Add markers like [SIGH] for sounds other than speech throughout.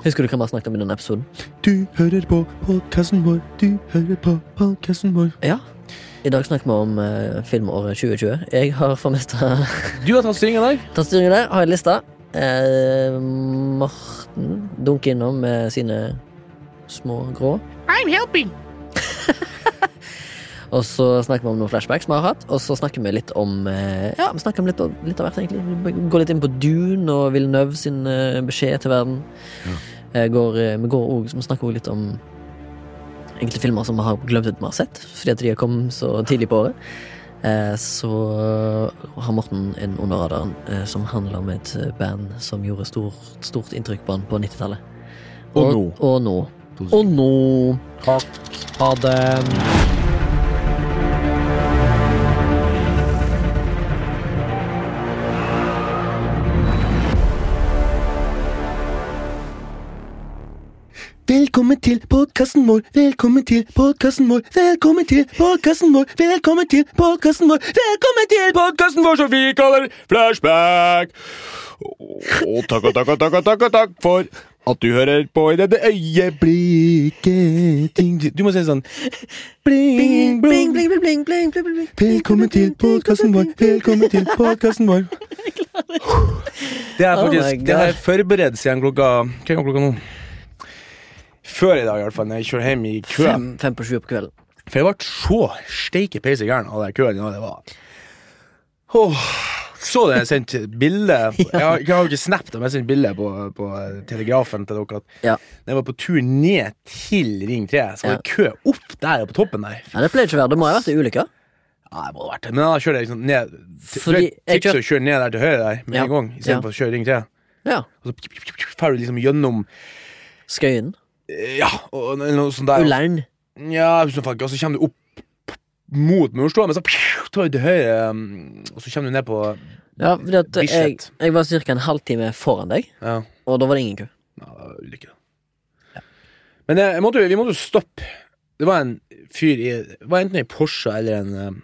Husker du hva vi har snakket om i denne episoden? Du hører på podkasten vår, du hører på podkasten vår. Ja. I dag snakker vi om eh, filmåret 2020. Jeg har for [LAUGHS] Du har tatt styringa der. tatt styringen der, har en liste. Eh, Morten dunker innom med sine små grå. I'm helping. Og så snakker vi om noen flashbacks vi har hatt. Og så snakker vi litt om eh, Ja, vi snakker om litt, litt av hvert, egentlig. Vi går litt inn på Dune og Villeneuve sin eh, beskjed til verden. Ja. går, eh, vi, går også, vi snakker også litt om enkelte filmer som vi har glemt at vi har sett, fordi at de har kommet så tidlig på året. Så har Morten en under radaren som handler om et band som gjorde stort, stort inntrykk på han på 90-tallet. Og nå. Og nå. Og nå. Takk. Ha det. Velkommen til podkasten vår, velkommen til podkasten vår, velkommen til podkasten vår, velkommen til podkasten vår, velkommen til podkasten vår som vi kaller Flashback. Og takk og takk og takk og takk og takk for at du hører på i dette øyeblikket. Ting- Du må si sånn Bling, Bling, bling. bling, bling, bling, bling, bling, bling. Velkommen til podkasten vår, velkommen til podkasten vår. [LAUGHS] Det er Oh faktisk God. Det forberedt siden klokka Hva er klokka nå? Før i dag, i hvert fall, når jeg kjører hjem i kø. Fem, fem på sju på kvelden. For jeg ble så steike peise gæren av den køen. Ja, det var Åh, Så det jeg sendte bilde [LAUGHS] Jeg har, jeg har ikke snappet, men jeg sendte bilde på, på telegrafen til dere. At Ja. jeg var på tur ned til Ring 3, så var det kø opp der på toppen der. Ja, det pleier ikke å være. Det må ha vært en ulykke. Ja, det må ha vært det. Men da kjører jeg liksom ned Fordi jeg kjør- å kjøre ned der til høyre der med Ja. en gang, Ja. istedenfor for å kjøre Ring 3. Ja. Og så drar du liksom gjennom Skøyen. Eh, Ja, og noe sånt der. Ullern. Ja, og så kommer du opp mot murstua, men så tar du til høyre, um, og så kommer du ned på Ja, fordi at jeg, jeg var ca. en halvtime foran deg, Ja, og da var det ingen kø. ja ulykke. ulykke. Men eh, jeg måtte, vi måtte jo stoppe. Det var en fyr i Det var enten en Porsche eller en um,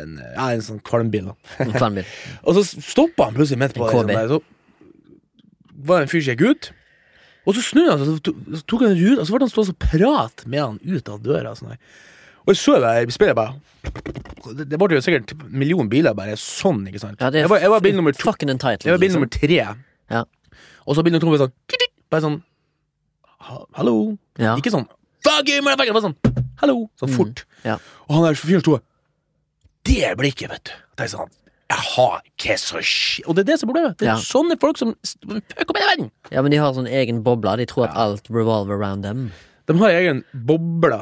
en, ja, en sånn kvalmbil. [LAUGHS] Og så stoppa han plutselig midt på En. KB. Der, så var det en fyr som gikk ut, og så snudde han seg, så tok han en rute, og så ble han stående og prate med han ut av døra. Sånn. Og jeg så det i speilet bare Det, ble jo sikkert en million biler bare sånn, ikke sant? Ja, det er jeg, var, jeg var bil nummer to. fucking entitled. Jeg var bil liksom. nummer tre. Ja. Og så bil nummer to var sånn Bare sånn Hallo? Ja. Ikke sånn Fuck you, motherfucker! Bare sånn Hallo! Sånn Mm. fort. Ja. Og han der fyren sto Det blikket, vet du. Det er sånn Jaha, hva så skjer Og det er det som er problemet. Det er Ja. sånne folk som fucker opp verden. ja, men de har sånn egen boble. De tror at alt revolver around them. De har egen boble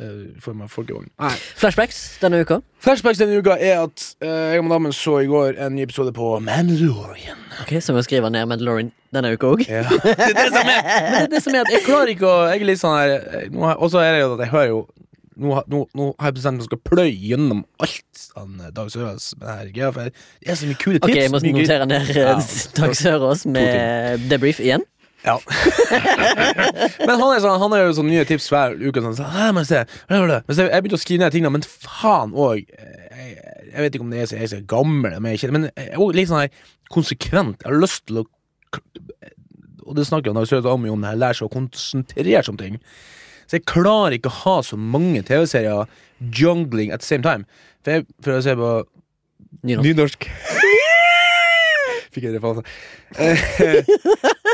eh, i form av folkevogn. Nei. Flashbacks denne uka. Flashbacks denne uka er at uh, jeg og madammen så i går en ny episode på Mandalorian. Ok, Så vi skriver ned Mandalorian denne uka òg. Ja. [LAUGHS] Det er det som er Men det er det som er at jeg klarer ikke å Jeg er litt sånn her eh, Og så er det jo at jeg hører jo nå, nå, nå har jeg bestemt meg skal pløye gjennom alt han eh, Dag Sørås med det her det er så mye kule tips. Ok, jeg må notere ned Ja. eh, [LAUGHS] Dag Sørås med debrief igjen. Ja. [LAUGHS] men han er, sånn, han er jo sånn nye tips hver uke. Sånn, så, men se, hva er det?» Men se, jeg begynte å skrive ned tingene, men faen òg jeg, jeg vet ikke om det er så jeg er så gammel, men jeg, men jeg er litt sånn her konsekvent. Jeg har lyst til å Og det snakker han om, om, det her, lære seg å konsentrere seg om ting. Så jeg klarer ikke å ha så mange TV-serier jungling at the same time. For, jeg, prøver å se på Nynorsk. Nynorsk. [LAUGHS] Fikk jeg det faen. Eh, [LAUGHS]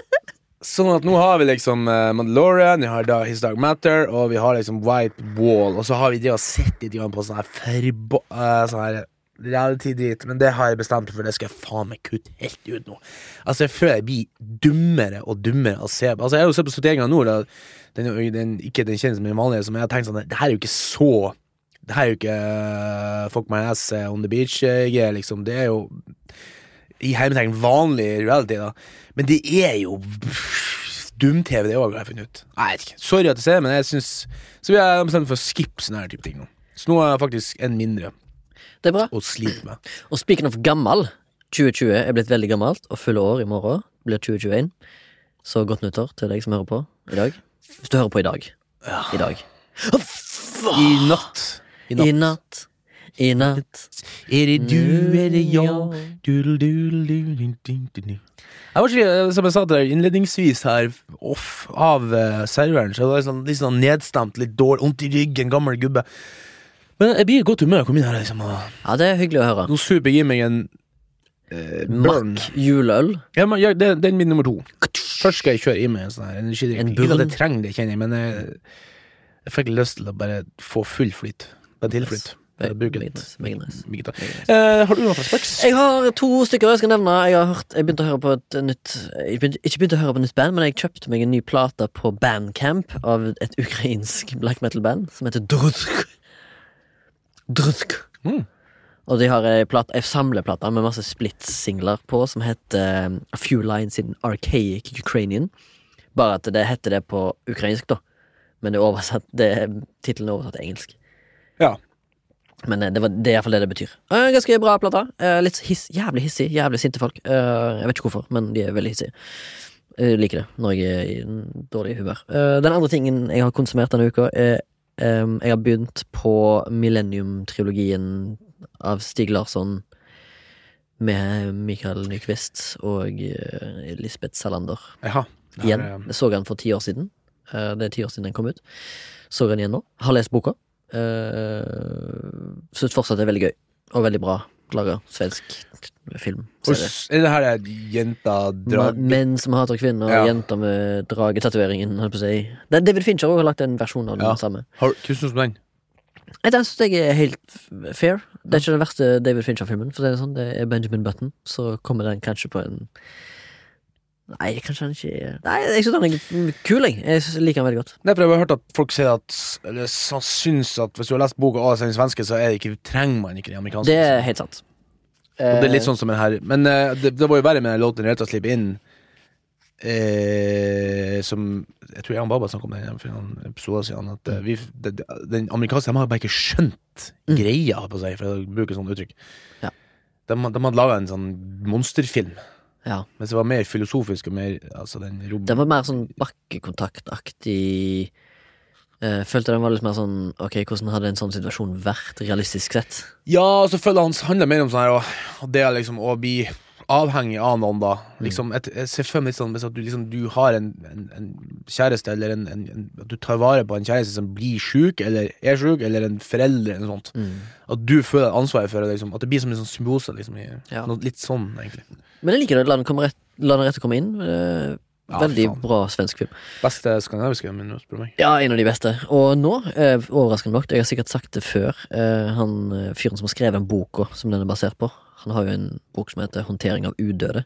Sånn at nå har vi liksom uh, Mandalorian, vi har da His Dark Matter, og vi har liksom White Wall, og så har vi det å sett litt på sånn her forba, Uh, sånn her reality-drit, men det har jeg bestemt for, det skal jeg faen meg kutte helt ut nå. Altså, jeg føler jeg blir dummere og dummere å se. Altså, jeg har jo sett på 71 grader nord, og den, den, ikke den kjennes som den vanlige, som jeg har tenkt sånn, det her er jo ikke så det her er jo ikke uh, fuck my ass uh, on the beach-greier, liksom. Det er jo i hermetegn vanlig reality, da. Men det er jo dum-TV, det òg, har jeg funnet ut. Nei, Jeg vet ikke. Sorry at jeg ser, men jeg syns Så vi har bestemt for å skippe sånne her type ting nå. Så nå er jeg faktisk en mindre Det er bra. Og sliter med. Og speaking of gammel 2020 er blitt veldig gammelt, og fulle år i morgen blir 2021. Så godt nyttår til deg som hører på i dag. Hvis du hører på i dag. I dag. I natt. I natt. I natt. i natt. Er det du, er det jeg? Jeg var ikke, som jeg sa til deg innledningsvis her, off av eh, serveren, så var jeg sånn, litt sånn nedstemt, litt dårlig, vondt i ryggen, gammel gubbe. Men jeg blir i godt humør. Kom inn her, liksom. Og Ja, det er hyggelig å høre. nå super jeg i meg en eh, burn. Mack juleøl. Ja, men, ja, det, det er min nummer to. Først skal jeg kjøre i meg en sånn her energidrikk. En Ikke at jeg trenger det, kjenner jeg, men jeg, jeg fikk lyst til å bare få full flyt. Ventilflyt. Jeg Meget nice, meget nice. Mye gitar. Eh, har du noen fra Specs? Jeg har to stykker jeg skal nevne. Jeg har hørt, jeg begynte å høre på et nytt jeg begynte, Ikke begynte å høre på et nytt band, men jeg kjøpte meg en ny plate på Bandcamp av et ukrainsk black metal-band som heter Drutsk. Drutsk. Mm. Og de har ei plate- ei samleplate med masse split-singler på som heter um, A Few Lines in Archaic Ukrainian. Bare at det heter det på ukrainsk, da. Men det er oversatt det- tittelen er oversatt til engelsk. Ja. Men eh, det, var, det er iallfall det det betyr. Eh, ganske bra plate. Eh, litt hiss, jævlig hissig, jævlig sinte folk. Eh, jeg vet ikke hvorfor, men de er veldig hissige. Jeg liker det når jeg er i dårlig humør. Eh, den andre tingen jeg har konsumert denne uka, er Jeg har begynt på Millennium-trilogien av Stig Larsson med Mikael Nyquist og eh, Lisbeth Salander. Jaha. Igjen. eh, Jeg så den for ti år siden. Eh, Det er ti år siden den kom ut. Så den igjen nå. Har lest boka. Uh, Syns fortsatt det er veldig gøy. Og veldig bra laga svensk film. Er det her er jenta drag... Menn som hater kvinner, Ja. jenter med dragetatoveringen. Si. David Fincher har lagt en versjon av den Ja. samme. har, Hva syns du den? Jeg Den syns jeg er helt fair. Det er ikke den verste David Fincher-filmen. For Det er sånn Det er Benjamin Button. Så kommer den kanskje på en Nei, kanskje den ikke Nei, jeg syns den er kul, jeg. Jeg liker den veldig godt. For Jeg har hørt at folk sier at Eller så syns at hvis du har lest boka og den svenske, så er det ikke, trenger man ikke den amerikanske. Det er helt sant. Og det er litt sånn som den her Men uh, det, det var jo verre med den låten Relta Slip inn eh, Som Jeg tror Jan Baba snakket om den for noen episoder siden At uh, vi, det, det, den amerikanske De har bare ikke skjønt Mm. greia på seg For å bruke sånne uttrykk Ja. de, de hadde laget en sånn monsterfilm Ja. Mens det var mer filosofisk og mer Altså den rom... Den var mer sånn bakkekontaktaktig. Eh, følte den var litt mer sånn Ok, hvordan hadde en sånn situasjon vært, realistisk sett? Ja, så føler jeg han handler mer om sånn her, og, og det er liksom å bli avhengig av noen, da. Liksom, et, jeg ser for meg litt sånn hvis at du, liksom, du har en, en, en kjæreste, eller en, at du tar vare på en kjæreste som blir sjuk, eller er sjuk, eller en forelder, eller noe sånt. At du føler ansvaret for det, liksom. At det blir som en sånn symbiose, liksom. I, Ja. noe, litt sånn, egentlig. Men jeg liker det. La den, komme rett, la den rett å komme inn. Eh, Ja, veldig faen. bra svensk film. Beste skandinaviske, men spør meg. Ja, en av de beste. Og nå, eh, overraskende nok, jeg har sikkert sagt det før, eh, han fyren som har skrevet en bok som den er basert på, han har jo en bok som heter 'Håndtering av udøde'.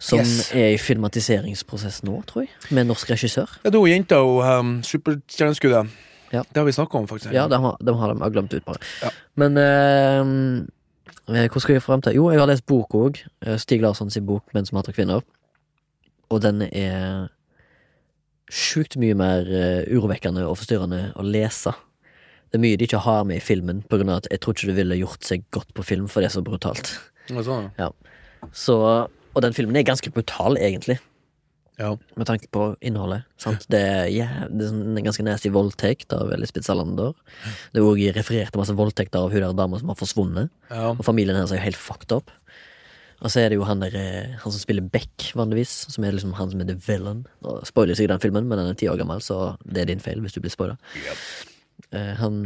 Som Yes. er i filmatiseringsprosess nå, tror jeg, med norsk regissør. Ja, det er hun jenta og um, superstjerneskuddet. Ja. Det har vi snakka om, faktisk. Ja, de har, de har, de glemt ut, bare. Ja. Men eh, eh, hvor skal jeg frem til? Jo, jeg har lest bok òg. Stig Larsson sin bok 'Menn som hater kvinner'. Og den er sjukt mye mer eh, urovekkende og forstyrrende å lese. Det er mye de ikke har med i filmen, på grunn av at jeg tror ikke det ville gjort seg godt på film, for det er så brutalt. Ja, sånn, ja. Så, og den filmen er ganske brutal, egentlig. ja. Med tanke på innholdet. Sant? Det, er, jæv- det er sånn en ganske nasty voldtekt av Elisabeth Salander. Det er òg referert til masse voldtekter av hun der dama som har forsvunnet. ja. Og familien hennes er jo helt fucked up. Og så er det jo han der eh, Han som spiller Beck, vanligvis. Som er liksom han som er the villain. Spoiler sikkert den filmen, men den er ti år gammel, så det er din feil hvis du blir spoila. Eh, han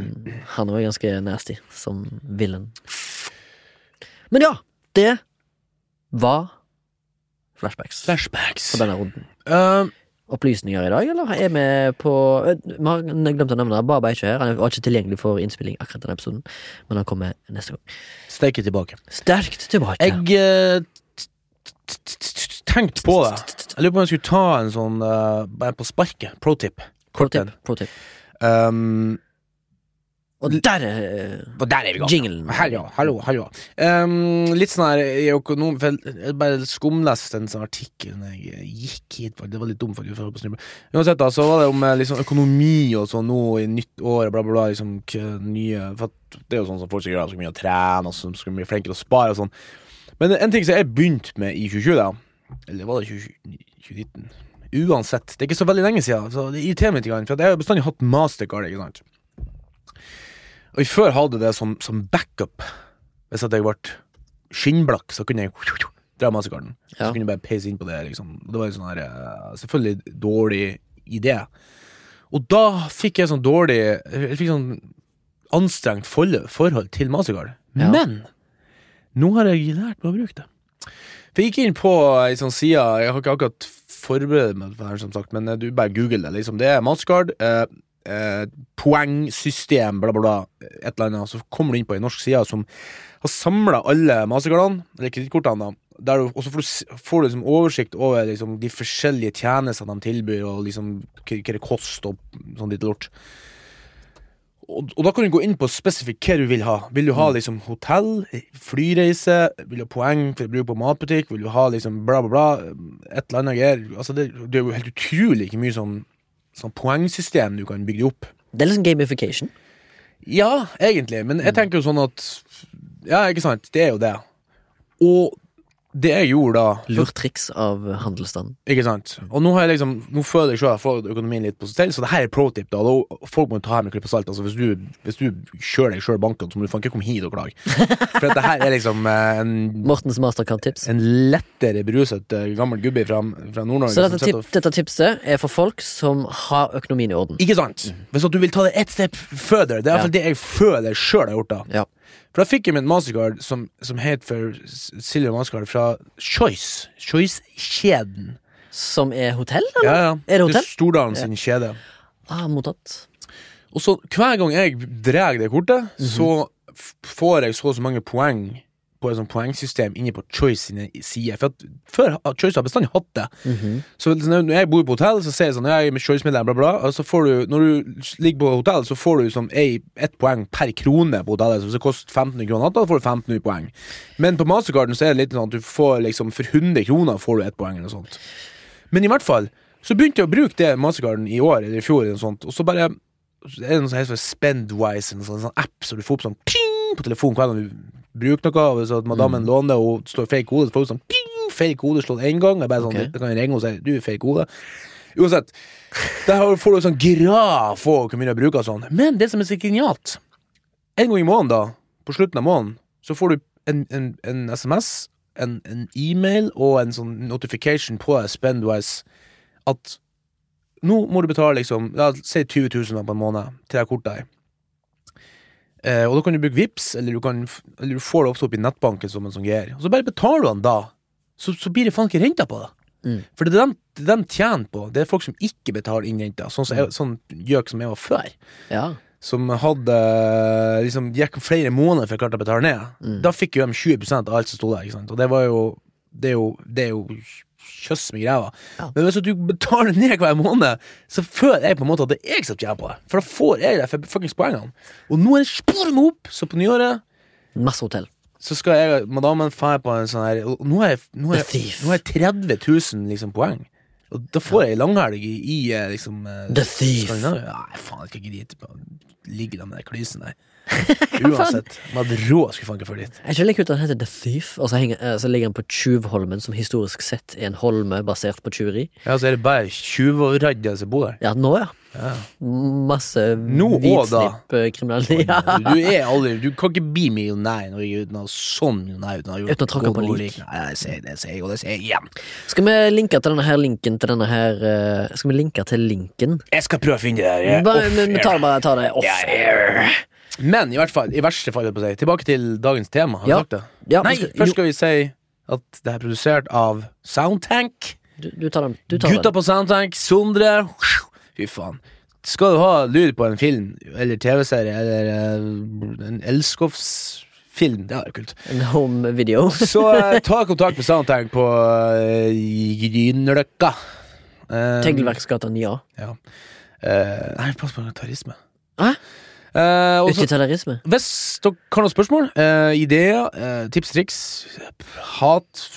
han var ganske nasty som villain. Men ja, det var flashbacks Flashbacks. på denne runden. Uh, Opplysninger i dag, eller er vi på eh, Vi har glemt å nevne det. Baba er ikke her. Han var ikke tilgjengelig for innspilling akkurat denne episoden, men han kommer neste gang. Sterkt tilbake. Sterkt tilbake. Jeg eh, tenkte på det. Jeg lurer på om jeg skulle ta en sånn eh, på sparket. Pro tip. Pro tip. Og der er og der er vi i gang. jinglen. Hallo, hallo, hallo. Um, litt sånn her i økonom... Jeg bare skumleste en sånn artikkel når jeg gikk hit. Det var litt dumt, faktisk. for å. Uansett, da, så var det om eh, liksom, økonomi og sånn nå i nytt år bla, bla, bla. Liksom, nye For det er jo sånn som folk skal gjøre, skal mye å trene og så skal bli flinkere å spare og sånn. Men en ting som jeg begynte med i 2020, da Eller var det 20, 2019? Uansett, det er ikke så veldig lenge siden, så det irriterer meg litt, for jeg har bestandig hatt mastercard, ikke sant. Og før hadde det som, som backup. Hvis at jeg ble skinnblakk, så kunne jeg dra Mastercarden. Ja. Så kunne jeg bare peise inn på det. Liksom. Det var en sånn her eh, selvfølgelig dårlig idé. Og da fikk jeg sånn dårlig Jeg fikk sånn anstrengt forhold, forhold til Mastercard. Ja. Men nå har jeg lært meg å bruke det. For jeg gikk inn på ei sånn side Jeg har ikke akkurat forberedt meg på det her, som sagt, men eh, du bare google det. Liksom. Det er Mastercard. Eh, eh, poengsystem, bla, bla, bla. Et eller annet. Så kommer du inn på ei norsk side som har samla alle Mastercardene, eller kredittkortene. Der du, og så får du, får du liksom oversikt over liksom, de forskjellige tjenestene de tilbyr, og liksom hva det koster, og sånn litt lort. Og, og da kan du gå inn på spesifikt hva du vil ha. Vil du ha liksom hotell, flyreise, vil du ha poeng for å bruke på matbutikk, vil du ha liksom bla, bla, bla, et eller annet greier. Altså, det, det er jo helt utrolig ikke mye sånn, sånn poengsystem du kan bygge opp. Det er liksom gamification. Ja, egentlig, men jeg tenker jo sånn at Ja, ikke sant, det er jo det. Og det jeg gjorde da Lurt triks av handelsstanden. Ikke sant? Og nå har jeg liksom Nå føler jeg selv jeg fått økonomien litt på stell, så det her er pro tip. da Da- Folk må ta her med klipp og salt. Altså, hvis, du, hvis du kjører deg sjøl banken, så må du faen ikke komme hit og klage. For at det her er liksom eh, en, Mortens mastercard-tips. en lettere beruset eh, gammel gubbe fra, fra Nord-Norge. Så som dette, sitter tip, og- dette tipset er for folk som har økonomien i orden. Ikke sant? Hvis at du vil ta det ett step further, det er Ja. fall det jeg føler sjøl har gjort. da Ja. For da fikk jeg min mastercard som, som het for S- Mastercard fra Choice. Choice-kjeden. Som er hotell, Ja, eller? ja. Er det hotell? Stordalen sin kjede. Ah, mottatt. Og så hver gang jeg drar det kortet, Mhm. så får jeg så og så mange poeng på et sånt poengsystem inne på Choice sine sider. For at før Choice har bestandig hatt det. Mhm. Så når jeg bor på hotell, så sier jeg sånn Jeg er med Choice-medlem, bla, bla. Og så får du, når du ligger på hotell, så får du sånn ei- ett poeng per krone på hotellet. Så hvis det koster 15 kroner da får du 15 poeng. Men på Mastercarden så er det litt sånn at du får liksom for 100 kroner får du ett poeng, eller noe sånt. Men i hvert fall, så begynte jeg å bruke det Mastercarden i år, eller i fjor, eller noe sånt, og så bare Det er det noe som heter Spendwise, en sånn, sånn app, så du får opp sånn ping på telefonen hver gang du bruker noe, og hvis at madammen låner det, og slår feil kode, så får du sånn ping, feil kode slått én gang, Jeg bare sånn, okay. kan ringe og si du feil kode. Uansett, der får du sånn graf på kan begynne å bruke sånn. Men det som er så genialt, en gang i måneden da, på slutten av måneden, så får du en, en, en SMS, en, en e-mail og en sånn notification på Spendwise at nå må du betale liksom, la oss si 20 000 på en måned til det kortet her. Eh, og da kan du bruke Vips eller du, kan, eller du får det opp i nettbanken som en sånn greier. Og så bare betaler du den da, så, så blir det faen ikke renta på det. Mm. For det er de, de tjener på, det er folk som ikke betaler inn renta. Sånn, som jeg- sånn gjøk som jeg var før. Ja. Som hadde liksom gikk flere måneder før jeg klarte å betale ned. Mm. Da fikk jo de 20% av alt som sto der. Ikke sant? Og det var jo Det er jo, det er jo kjøss med greia. Ja. Men hvis du betaler ned hver måned, så føler jeg på en måte at det er jeg som tjener på det. For da får jeg de fuckings poengene. Og nå er det sporet meg opp, så på nyåret Masse hotell. så skal jeg madammen dra på en sånn her og Nå jeg, nå er, The nå er jeg 30 000 liksom, poeng. Og da får jeg langhelg i, i eh, liksom eh, The Thief. Nei, faen, jeg skal ikke drite på å Ligge der med den klysen der. Uansett. Man hadde råd skulle faen ikke før dit. skjønner ikke det at den heter The Thief, og så, henger, eh, så ligger den på Tjuvholmen, som historisk sett er en holme basert på tjuveri. Ja, så er det bare tjuvradder som bor der. Ja, nå, ja. Ja. Masse Nå da. hvitsnipp-kriminalitet. Ja. Du, [LAUGHS] er aldri Du kan ikke bli millionær i Norge uten å ha sånn millionær uten å ha gjort Uten å tråkke på noe lik. Nei, det sier jeg, det sier jeg, og det sier jeg igjen. Skal vi linke til denne her linken til denne her eh, Skal vi linke til linken? Jeg skal prøve å finne det der. Bare, off vi, vi tar det bare tar det off Ja, air. Men i hvert fall, i verste fall, på å si, tilbake til dagens tema. Har Ja. sagt det? Ja, Nei, skal- først skal vi si at det er produsert av Soundtank. du, du tar den. Du tar Gutta den. på Soundtank, Sondre. Fy faen. Skal du ha lyd på en film eller TV-serie eller uh, en elskovsfilm, det er kult, En home video. [LAUGHS] så uh, ta kontakt med Soundtank på uh, Grünerløkka. Um, Tegelverksgata 9A. Ja. Uh, nei, pass på tarisme. Hæ? Uh, og så- hvis dere har noen spørsmål, eh, ideer, eh, tips, triks, hat,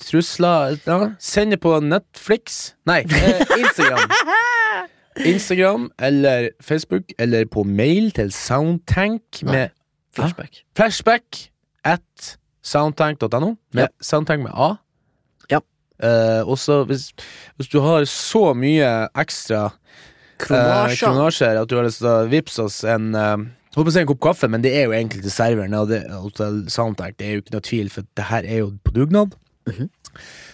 trusler ja, send det på Netflix Nei, eh, Instagram. [LAUGHS] Instagram eller Facebook eller på mail til Soundtank med Flashback. flashback at soundtank.no. Med Ja. Soundtank med A. Ja. Eh, også hvis, hvis du har så mye ekstra eh, Kronasjer. kronasjer at du har lyst til å vippse oss en, eh, Holdt på å si en kopp kaffe, men det er jo egentlig til serveren. Og det, Hotel Soundtank, det er jo ikke noe tvil, for det her er jo på dugnad. Mhm.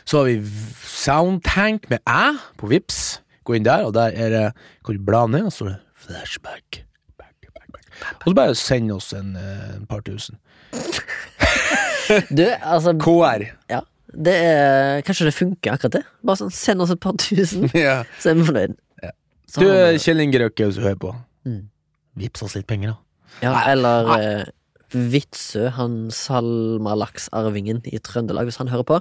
Så har vi Soundtank med æ på Vips Gå inn der, og der er det Kan du bla ned, og så er det flashback. Back, back, back. Og så bare send oss en, eh, en par tusen. [LAUGHS] Du, altså KR. Ja. Det er, kanskje det funker, akkurat det. Bare sånn, Send oss et par tusen, [LAUGHS] ja. så er vi fornøyd. Ja. Du, Kjell Inge Røkke, hvis du hører på. Mm. Vips oss litt penger, da. ja, eller nei. eh, Vitsø, han salmalaksarvingen i Trøndelag, hvis han hører på.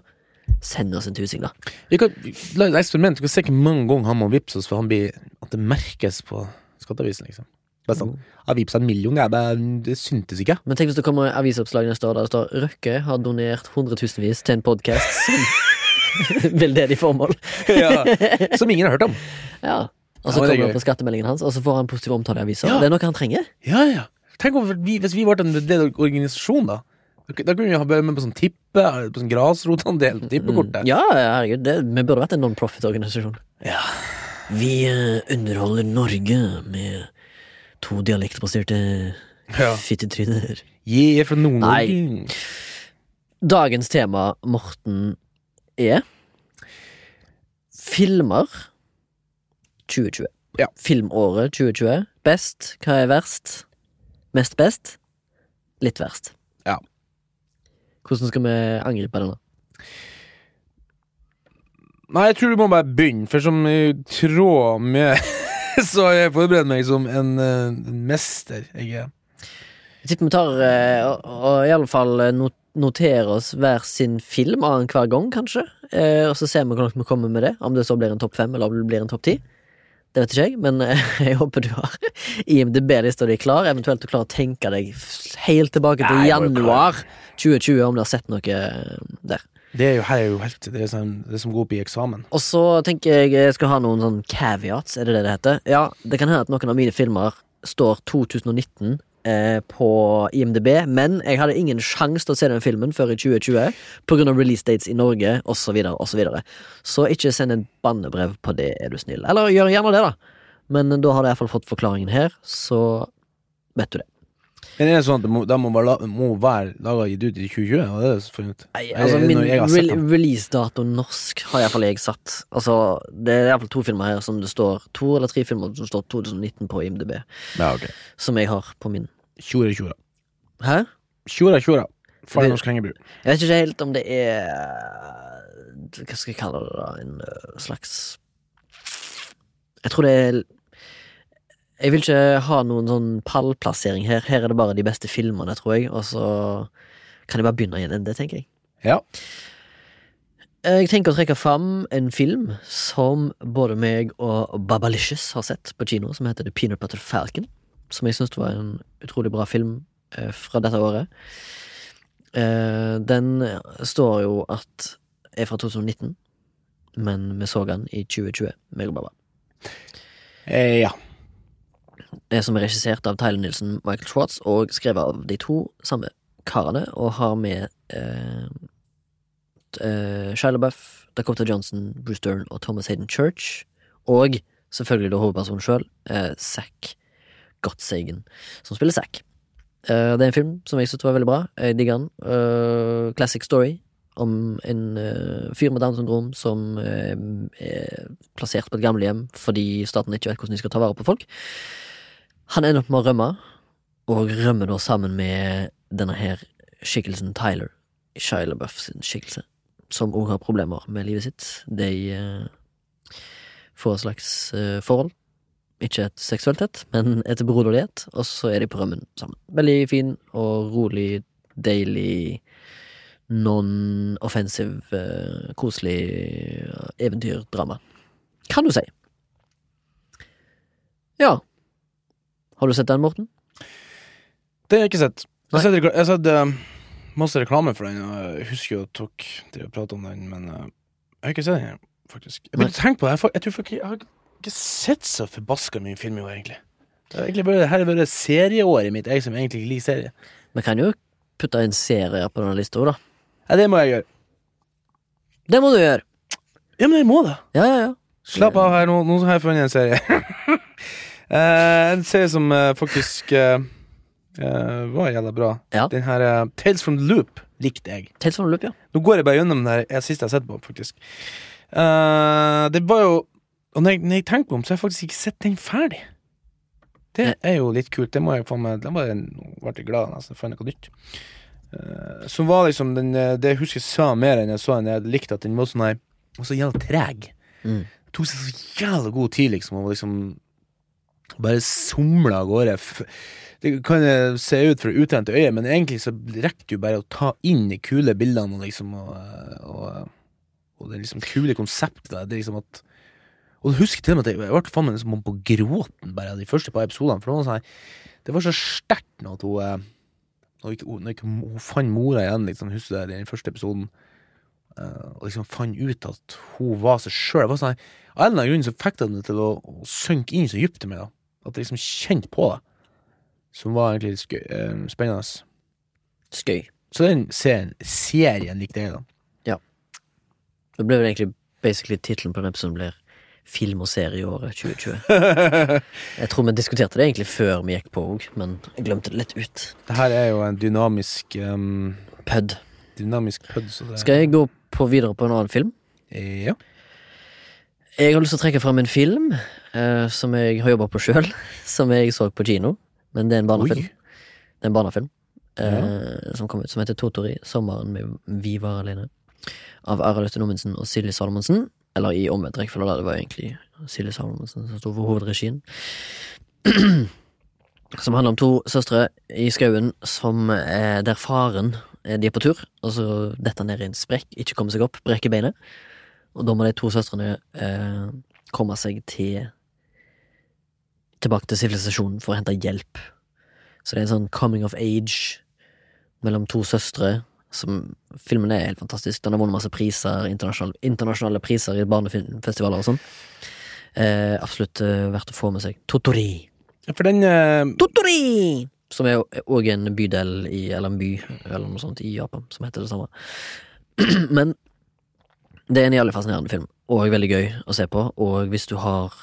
Send oss en tusing, da. Vi kan la et eksperiment. Du kan se hvor mange ganger han må vippse oss for han blir, at det merkes på skatteavisen. liksom Bare sånn, Jeg vippsa en million, jeg Det, det syntes ikke. Men tenk hvis det kommer avisoppslag neste år der det står Røkke har donert hundretusenvis til en podkast som [LAUGHS] veldedig formål. [LAUGHS] ja. [LAUGHS] Som ingen har hørt om. Ja. Og så ja, er kommer han på skattemeldingen hans, og så får han positiv omtale i avisa. Ja. Det er noe han trenger. Ja, ja. Tenk om vi, hvis vi ble en organisasjon, da. Da kunne vi ha med på sånn tippe, på sånn grasrotandel på tippekortet. Mm. Ja, herregud, det, vi burde vært en non-profit-organisasjon. Ja. Vi eh, underholder Norge med to dialektbaserte Ja. fittetryner. Jeg er fra Nord-Norge. Dagens tema, Morten, er filmer 2020. Ja. Filmåret 2020. Best. Hva er verst? Mest best? Litt verst. Ja. Hvordan skal vi angripe denne? Nei, jeg tror du må bare begynne, for som i tråd med [LAUGHS] Så har jeg forberedt meg som en, eh, en mester. Jeg er Jeg tipper vi tar eh, og, og i alle fall eh, noterer oss hver sin film annenhver gang, kanskje. Og så ser vi hvor langt vi kommer med det. Om det så blir en topp fem, eller om det blir en topp ti. Det vet ikke jeg, men eh, [LAUGHS] jeg håper du har [LAUGHS] IMDb-lista di klar. Eventuelt du klarer å tenke deg helt tilbake til Nei, januar 2020, om du har sett noe eh, der. Det er jo her er jo helt Det er, som, det er som går gå opp i eksamen. Og så tenker jeg jeg skal ha noen sånn caveats, er det det det heter? Ja, det kan hende at noen av mine filmer står 2019 eh, på IMDb, men jeg hadde ingen sjanse til å se den filmen før i 2020 på grunn av release dates i Norge, osv., så, og så, videre. så ikke send en bannebrev på det, er du snill. Eller gjør gjerne det, da. Men da har du iallfall fått forklaringen her, så vet du det. Men er det sånn at det må, da må la- må laga gitt ut i 2020? Og det er funnet. Nei, altså min re releasedato norsk har iallfall jeg satt. Altså, det er iallfall to filmer her som det står To eller tre filmer som står 2019 på IMDb, Ja, okay. som jeg har på min. Tjore tjora. Hæ? Tjora, tjora. Far norsk hengebru. Jeg vet ikke helt om det er Hva skal jeg kalle det, da? En slags Jeg tror det er Jeg vil ikke ha noen sånn pallplassering her. Her er det bare de beste filmene, tror jeg, og så kan jeg bare begynne i en ende, tenker jeg. Ja. Jeg tenker å trekke fram en film som både meg og Babalicious har sett på kino, som heter The Peanut Butter Falcon. Som jeg syns var en utrolig bra film eh, fra dette året. Eh, den står jo at er fra 2019, men vi så den i 2020, meg og Baba. Eh, ja. Som er regissert av Tyler Nilsen, Michael Schwartz, og skrevet av de to samme karene, og har med eh, eh, Shia LaBeouf, Dakota Johnson, Bruce Dern og Thomas Hayden Church, og selvfølgelig da hovedpersonen sjøl, eh, Zack Gottsagen, som spiller Zack. Eh, det er en film som jeg syntes var veldig bra. Jeg digger den. Eh, classic story om en eh, fyr med Downs syndrom som eh, er plassert på et gamlehjem fordi staten ikke vet hvordan de skal ta vare på folk. Han ender opp med å rømme, og rømmer da sammen med denne her skikkelsen Tyler, Shia LaBeouf skikkelse, som òg har problemer med livet sitt. De eh, får et slags eh, forhold. Ikke et seksuelt et, men et broderlighet, og så er de på rømmen sammen. Veldig fin og rolig, deilig, non-offensive, eh, koselig eh, eventyrdrama. Kan du si. Ja. Har du sett den, Morten? Det har jeg ikke sett. Jeg har sett, jeg har sett uh, masse reklame for den, og jeg husker jo at dere drev og pratet om den, men uh, jeg har ikke sett den, faktisk. Jeg begynte å tenke på det, jeg, jeg jeg har ikke sett så forbaska mye film i år, egentlig. Det er egentlig bare, her er bare serieåret mitt, jeg som egentlig ikke liker serie. Vi kan jo putte inn serier på denne lista, da. Ja, det må jeg gjøre. Det må du gjøre! Ja, men jeg må det. Ja, ja, ja. Slapp av her, nå, nå har jeg funnet en serie. [LAUGHS] Eh, en serie som eh, faktisk eh, var jævla bra. Ja. Den her Tales from the Loop likte jeg. Tales from the Loop, ja. Nå går jeg bare gjennom den her jeg siste jeg har sett på, faktisk. Det var jo Og når jeg, når jeg tenker på den, så har jeg faktisk ikke sett den ferdig. Det er jo litt kult. Det må jeg få med. Da ble jeg glad nesten for noe nytt. Uh, som var liksom den, Det jeg husker jeg sa mer enn jeg så den. Jeg likte at den var sånn her Og så jævla treg. Mm. Det tok seg så jævla god tid, liksom, og liksom bare somla av gårde. Det kan se ut fra utrente øye, men egentlig så rekker du bare å ta inn de kule bildene og liksom Og, og, og det liksom kule konseptet. der. Det liksom at Og husk til og med at jeg ble faen meg liksom på gråten bare av de første par episodene. For det var sånn Det var så sterkt når at hun eh, Når hun, når hun fant mora igjen, liksom, husker du det, i den første episoden. Eh, og liksom fant ut at hun var seg sjøl. Sånn av en eller annen grunn så fikk det til å, synke inn så dypt i meg. da At jeg liksom kjente på det. Som var egentlig litt skøy, eh, spennende. Skøy. Så den serien, serien likte jeg, da. Ja. Det ble vel egentlig basically tittelen på den episode blir Film og serie i året 2020. [LAUGHS] Jeg tror vi diskuterte det egentlig før vi gikk på òg, men jeg glemte det litt ut. Det her er jo en dynamisk um, Pud. Dynamisk pud. Så det, Skal jeg gå på videre på en annen film? Ja. Jeg har lyst til å trekke fram en film eh, som jeg har jobba på sjøl, [LAUGHS] som jeg så på kino. Men det er en barnefilm. Oi. Det er en barnefilm eh, som kom ut, som heter Totori, 'Sommeren med Vi var alene'. Av Arild Øystein og Silje Salomonsen. Eller i omvendt rekkefølge. Det var egentlig Silje Salomonsen som sto for hovedregien. [CLEARS THROAT] som handler om to søstre i skauen som eh, der faren De er på tur, og så detter ned i en sprekk, ikke kommer seg opp, brekker beinet. Og da må de to søstrene eh, komme seg til Tilbake til sivilisasjonen for å hente hjelp. Så det er en sånn coming of age mellom to søstre. Som, filmen er helt fantastisk. Den har vunnet masse priser, internasjonale, internasjonale priser i barnefilmfestivaler og sånn. Eh, absolutt eh, verdt å få med seg. Totori. For den eh, Totori! Som er òg en bydel i, eller en by, eller noe sånt, i Japan, som heter det samme. [CLEARS THROAT] Men det er en jævlig fascinerende film, og veldig gøy å se på. Og hvis du har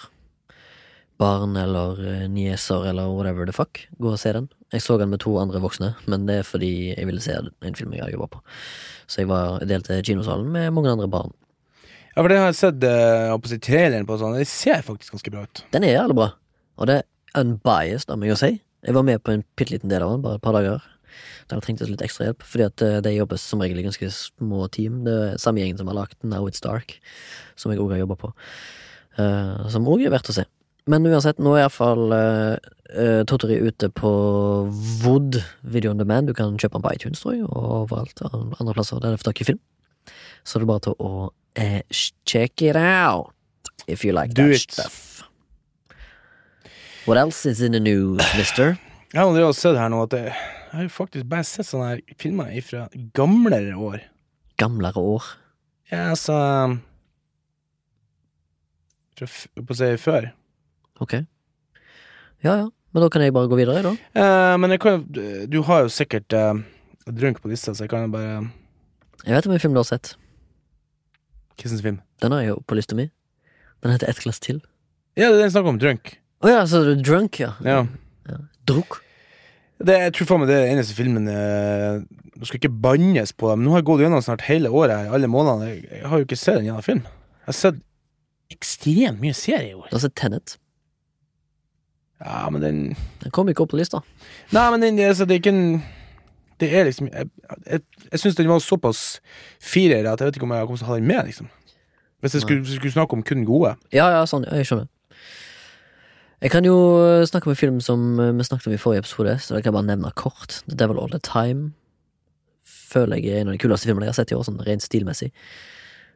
barn eller eh, nieser eller whatever the fuck, gå og se den. Jeg så den med to andre voksne, men det er fordi jeg ville se en film jeg jobba på. Så jeg var delte kinosalen med mange andre barn. Ja, for det har jeg sett eh, på traileren på. Sånn. Det ser faktisk ganske bra ut. Den er jævlig bra, og det er unbiased av meg å si. Jeg var med på en bitte liten del av den, bare et par dager. Der det trengtes litt ekstra hjelp, fordi at eh, de jobber som regel i ganske små team. Det er samme gjengen som har lagt Now It's Dark, som jeg òg har jobba på. Uh, som òg er verdt å se. Men uansett, nå er iallfall uh, uh, Totori ute på Wood Video on Demand. Du kan kjøpe den på iTunes, tror jeg, og overalt an- andre plasser der det for tak i film. Så det er bare til å uh, check it out if you like Do that it. stuff. What else is in the news, mister? Jeg har allerede sett her nå at jeg, jeg har jo faktisk bare sett sånne her filmer fra gamlere år. Gamlere år. Ja, altså Fra på å si før. Ok. Ja ja, men da kan jeg bare gå videre, da. Eh, men jeg kan, du har jo sikkert uh, drunk på lista, så jeg kan jo bare Jeg vet hvor mye film du har sett. Hvilken film? Den har jeg jo på lista mi. Den heter Ett glass til. Ja, det er den snakk om drunk. Å ja, så er du drunk, ja. Ja. Druk. Det, jeg tror faen meg det er eneste filmen eh, Nå skal ikke bannes på det, men nå har jeg gått gjennom snart hele året, alle månedene. Jeg, jeg har jo ikke sett en gjennom film. Jeg har sett ekstremt mye serie i år. Du har sett Tenet. Ja, men den Den kom ikke opp på lista. Nei, men den, altså, det er ikke en Det er liksom Jeg, jeg, jeg syns den var såpass firer at jeg vet ikke om jeg kommer til å ha den med, liksom. Hvis jeg skulle, skulle snakke om kun gode. Ja, ja, sånn, jeg skjønner. Jeg kan jo eh, snakke om en film som eh, vi snakket om i forrige episode, så jeg kan bare nevne kort. The Devil All The Time. Føler jeg er en av de kuleste filmene jeg har sett i år, sånn rent stilmessig.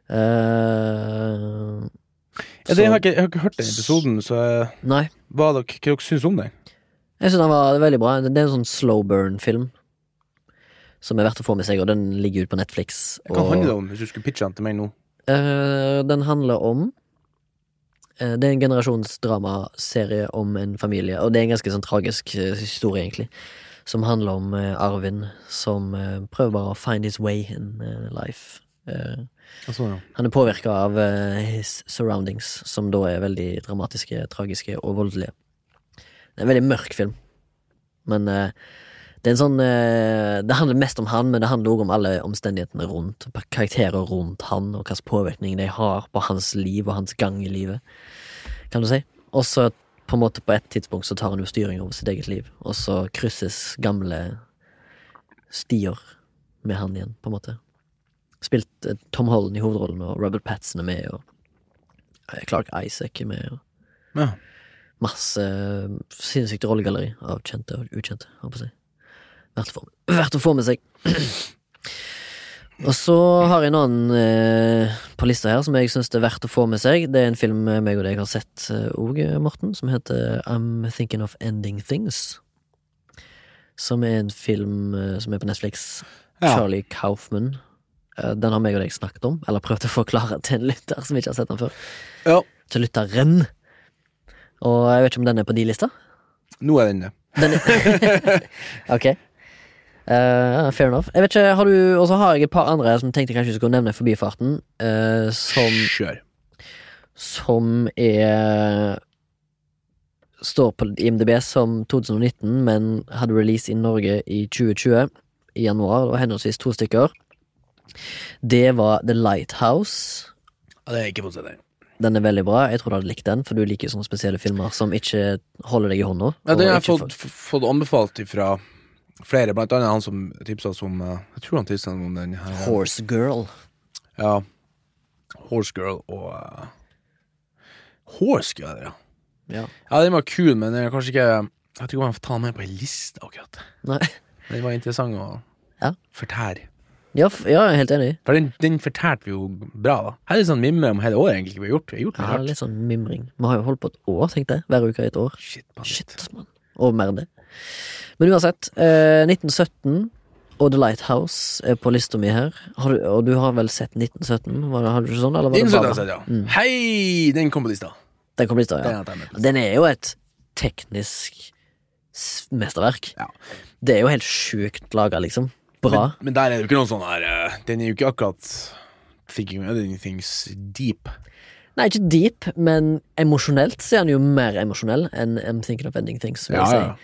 Uh, Ja, det, jeg, har ikke, jeg har ikke hørt den episoden, så Nei. hva dere, hva dere syns om den? Jeg synes den var veldig bra. Det er en sånn slow burn-film. Som er verdt å få med seg, og den ligger ute på Netflix. Hva og- handler det om, hvis du skulle pitche den til meg nå? Uh, den handler om Det er en generasjonsdramaserie om en familie, og det er en ganske sånn tragisk eh, historie, egentlig. Som handler om eh, Arvin som eh, prøver bare å find his way in eh, life. Eh, Altså, ja. han er påvirka av eh, his surroundings, som da er veldig dramatiske, tragiske og voldelige. Det er en veldig mørk film. Men eh, det er en sånn eh, Det handler mest om han, men det handler også om alle omstendighetene rundt, karakterer rundt han, og hvilken påvirkning de har på hans liv og hans gang i livet, kan du si. Og så på en måte på et tidspunkt så tar han jo styring over sitt eget liv, og så krysses gamle stier med han igjen, på en måte. Spilt eh, Tom Holland i hovedrollen, og Robert Patson er med, og eh, Clark Isaac er med, og Ja. masse sinnssykt rollegalleri av kjente og ukjente, holdt på å si. Verdt å få, med seg. Og så har jeg en annen eh, på lista her som jeg syns det er verdt å få med seg. Det er en film eh, meg og deg har sett òg, Morten, som heter I'm Thinking of Ending Things. Som er en film eh, som er på Netflix. Ja. Charlie Kaufman. Eh, Den har meg og deg snakket om, eller prøvd å forklare til en lytter som ikke har sett den før. Ja. Til lytteren. Og jeg vet ikke om den er på de lista? Nå er den det. Den er [LAUGHS] Ok. Eh, fair enough. Jeg vet ikke, har du Og så har jeg et par andre som tenkte kanskje vi skulle nevne forbifarten, Uh, som, Kjør. som er Står på IMDb som 2019, men hadde release i Norge i 2020, i januar, Det var henholdsvis to stykker. Det var The Lighthouse. Ja, det er ikke fått se den. Den er veldig bra. Jeg tror du hadde likt den, for du liker sånne spesielle filmer som ikke holder deg i hånda. Ja, den har jeg fått, fått anbefalt fra flere, blant annet han som tipsa oss om eh, Jeg tror han tipsa om den her. Horse Girl. Ja. Horse Girl og uh, Horse Girl, ja. Ja. Ja, den var kul, men den er kanskje ikke Jeg vet ikke om jeg får ta den med på ei liste, akkurat. Nei. [LAUGHS] Den var interessant å Ja. fortære. Ja, ja, jeg er helt enig. For den, den fortærte vi jo bra, da. Her er det sånn mimre om hele året, egentlig. Vi har gjort, vi har gjort det Ja, litt sånn mimring. Vi har jo holdt på et år, tenkte jeg. Hver uke i et år. Shit, man. Shit, man. Og mer enn det. Men uansett, eh, 1917 og The Lighthouse er på lista mi her. Har du, og du har vel sett 1917? Var det, har du ikke sånn, eller var det bare- ja. Mm. Hei! Den kom på lista. Den kom på lista, ja. Den lista. Den er jo et teknisk mesterverk. Ja. Det er jo helt sjukt laga, liksom. Bra. Men, men der er det jo ikke noen sånn her eh, Den er jo ikke akkurat Thinking of anything's deep. Nei, ikke deep, men emosjonelt så er den jo mer emosjonell enn I'm Thinking of Ending Things. Jeg si. Er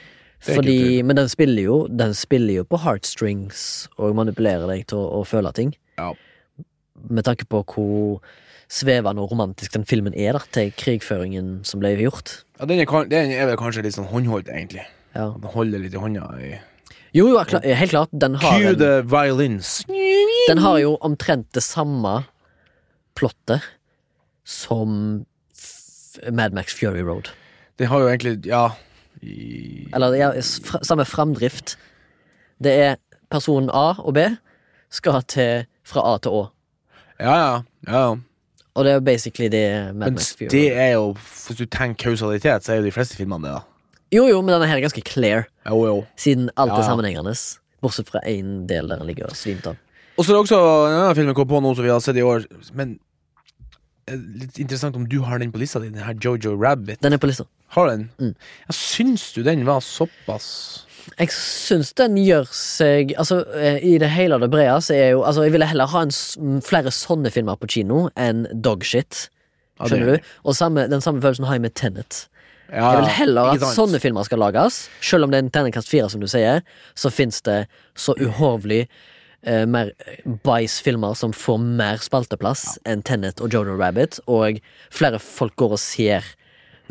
Fordi, men den spiller jo Den spiller jo på heartstrings og manipulerer deg til å, å føle ting. Ja. Med tanke på hvor svevende og romantisk den filmen er da til krigføringen som ble gjort. Ja, den er, den er vel kanskje litt sånn håndholdt, egentlig. Ja. Den holder litt i hånda. I. Jo, jo, helt klart. Den har, Cue the violins. den har jo omtrent det samme plottet som Mad Max Fury Road. Den har jo egentlig Ja. I, Eller ja, samme framdrift. Det er personen A og B skal til fra A til Å. ja, ja. ja. Og det er jo basically det Mad Max Fury det er jo Hvis du tenker kausalitet, så er jo de fleste filmene det, da. Jo, jo, men denne her er ganske clear, Jo, jo. siden alt er Ja, ja. sammenhengende. Bortsett fra én del der den ligger svimt av. Og så er det også en annen film jeg kom på nå som vi har sett i år. Men eh, litt interessant om du har den på lista di, den her Jojo Rabbit. Den er på lista. Har du den? Mm. Jeg syns du den var såpass Jeg syns den gjør seg Altså, eh, i det hele og det brede så er jo Altså, jeg ville heller ha en, flere sånne filmer på kino enn dogshit. Ja, Skjønner du? Og samme, den samme følelsen har jeg med Tenet. ja, Jeg vil heller at sånne filmer skal lages. Selv om det er en terningkast fire, som du sier, så fins det så uhorvelig eh, mer bæsjfilmer som får mer spalteplass enn Tenet og Jojo Rabbit, og flere folk går og ser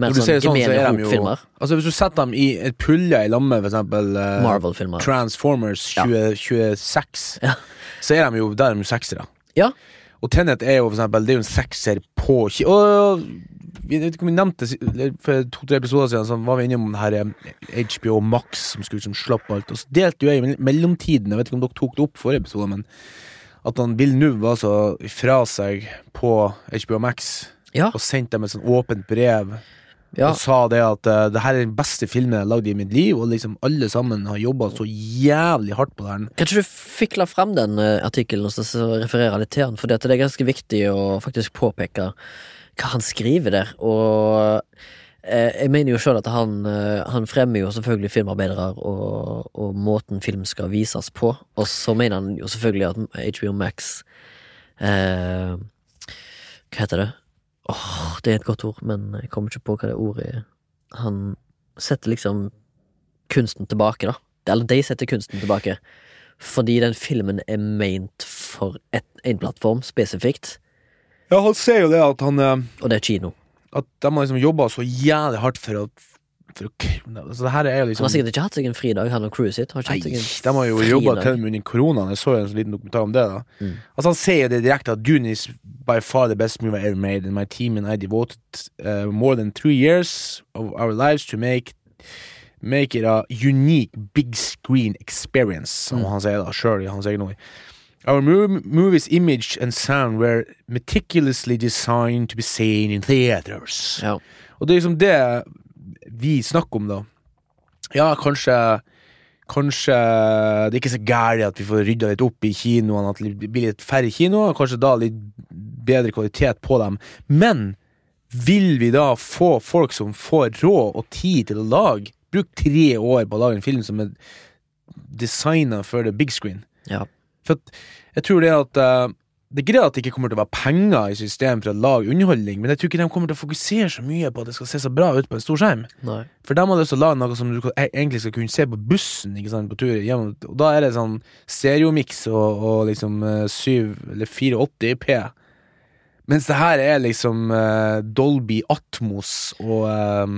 mer du sånn sånn, så gemene er hop-filmer. Altså Hvis du setter dem i et pulje i lamme, for eksempel uh, Marvel-filmer. Transformers Ja. 2026, Ja. så er de jo der er de seksere. Ja. Og Tenet er jo for eksempel Det er jo en sekser på Og vi vet ikke om vi nevnte eller For to-tre episoder siden Så var vi innom den her eh, HBO Max Som skulle liksom slappe alt Og så delte jo jeg i mellomtiden Jeg vet ikke om dere tok det opp forrige episode Men at han Villeneuve var så fra seg På HBO Max Ja. Og sendte dem et sånn åpent brev ja. Og sa det at uh, det her er den beste filmen jeg har lagd i mitt liv Og liksom alle sammen har jobbet så jævlig hardt på den Kanskje du fikla frem den uh, artikkelen og så, refererer referere litt til den, for det er ganske viktig å faktisk påpeke hva han skriver der. Og eh, jeg mener jo sjøl at han, han fremmer jo selvfølgelig filmarbeidere og, og måten film skal vises på, og så mener han jo selvfølgelig at HBO Max eh, Hva heter det? Åh, det er et godt ord, men jeg kommer ikke på hva det ordet er. Han setter liksom kunsten tilbake, da. Eller de setter kunsten tilbake. Fordi den filmen er meint for et, en plattform spesifikt, Ja, han ser jo det at han eh, og det er kino. At de har liksom jobba så jævlig hardt for å For å det her er liksom, Han liksom har sikkert ikke hatt seg en fridag, han og crewet sitt. Har Nei, de har jo jobba til og med under koronaen. Jeg så jo en sånn liten dokumentar om det. da Mm. Altså Han sier det direkte at Dune is by far the best movie I ever made, and my team and I devoted uh, more than three years of our lives to make Make it a unique big screen experience, som Mm. han sier da sjøl i hans egen ord. Our movie's image and sound were meticulously designed to be seen in theaters. Ja. Og det er liksom det vi snakker om, da. Ja, kanskje Kanskje det er ikke så gærent at vi får rydda litt opp i kinoene, at det blir litt færre kinoer, kanskje da litt bedre kvalitet på dem. Men vil vi da få folk som får råd og tid til å lage Bruk tre år på å lage en film som er designa for the big screen? Ja. For jeg tror det at eh, Det er greit at det ikke kommer til å være penger i systemet for å lage underholdning, men jeg tror ikke de kommer til å fokusere så mye på at det skal se så bra ut på en stor skjerm. Nei. For de har lyst til å lage noe som du e- egentlig skal kunne se på bussen ikke sant, på tur hjem. Og da er det sånn stereomiks og, og liksom eh, 7 eller 480 P. Mens det her er liksom uh, Dolby Atmos og eh,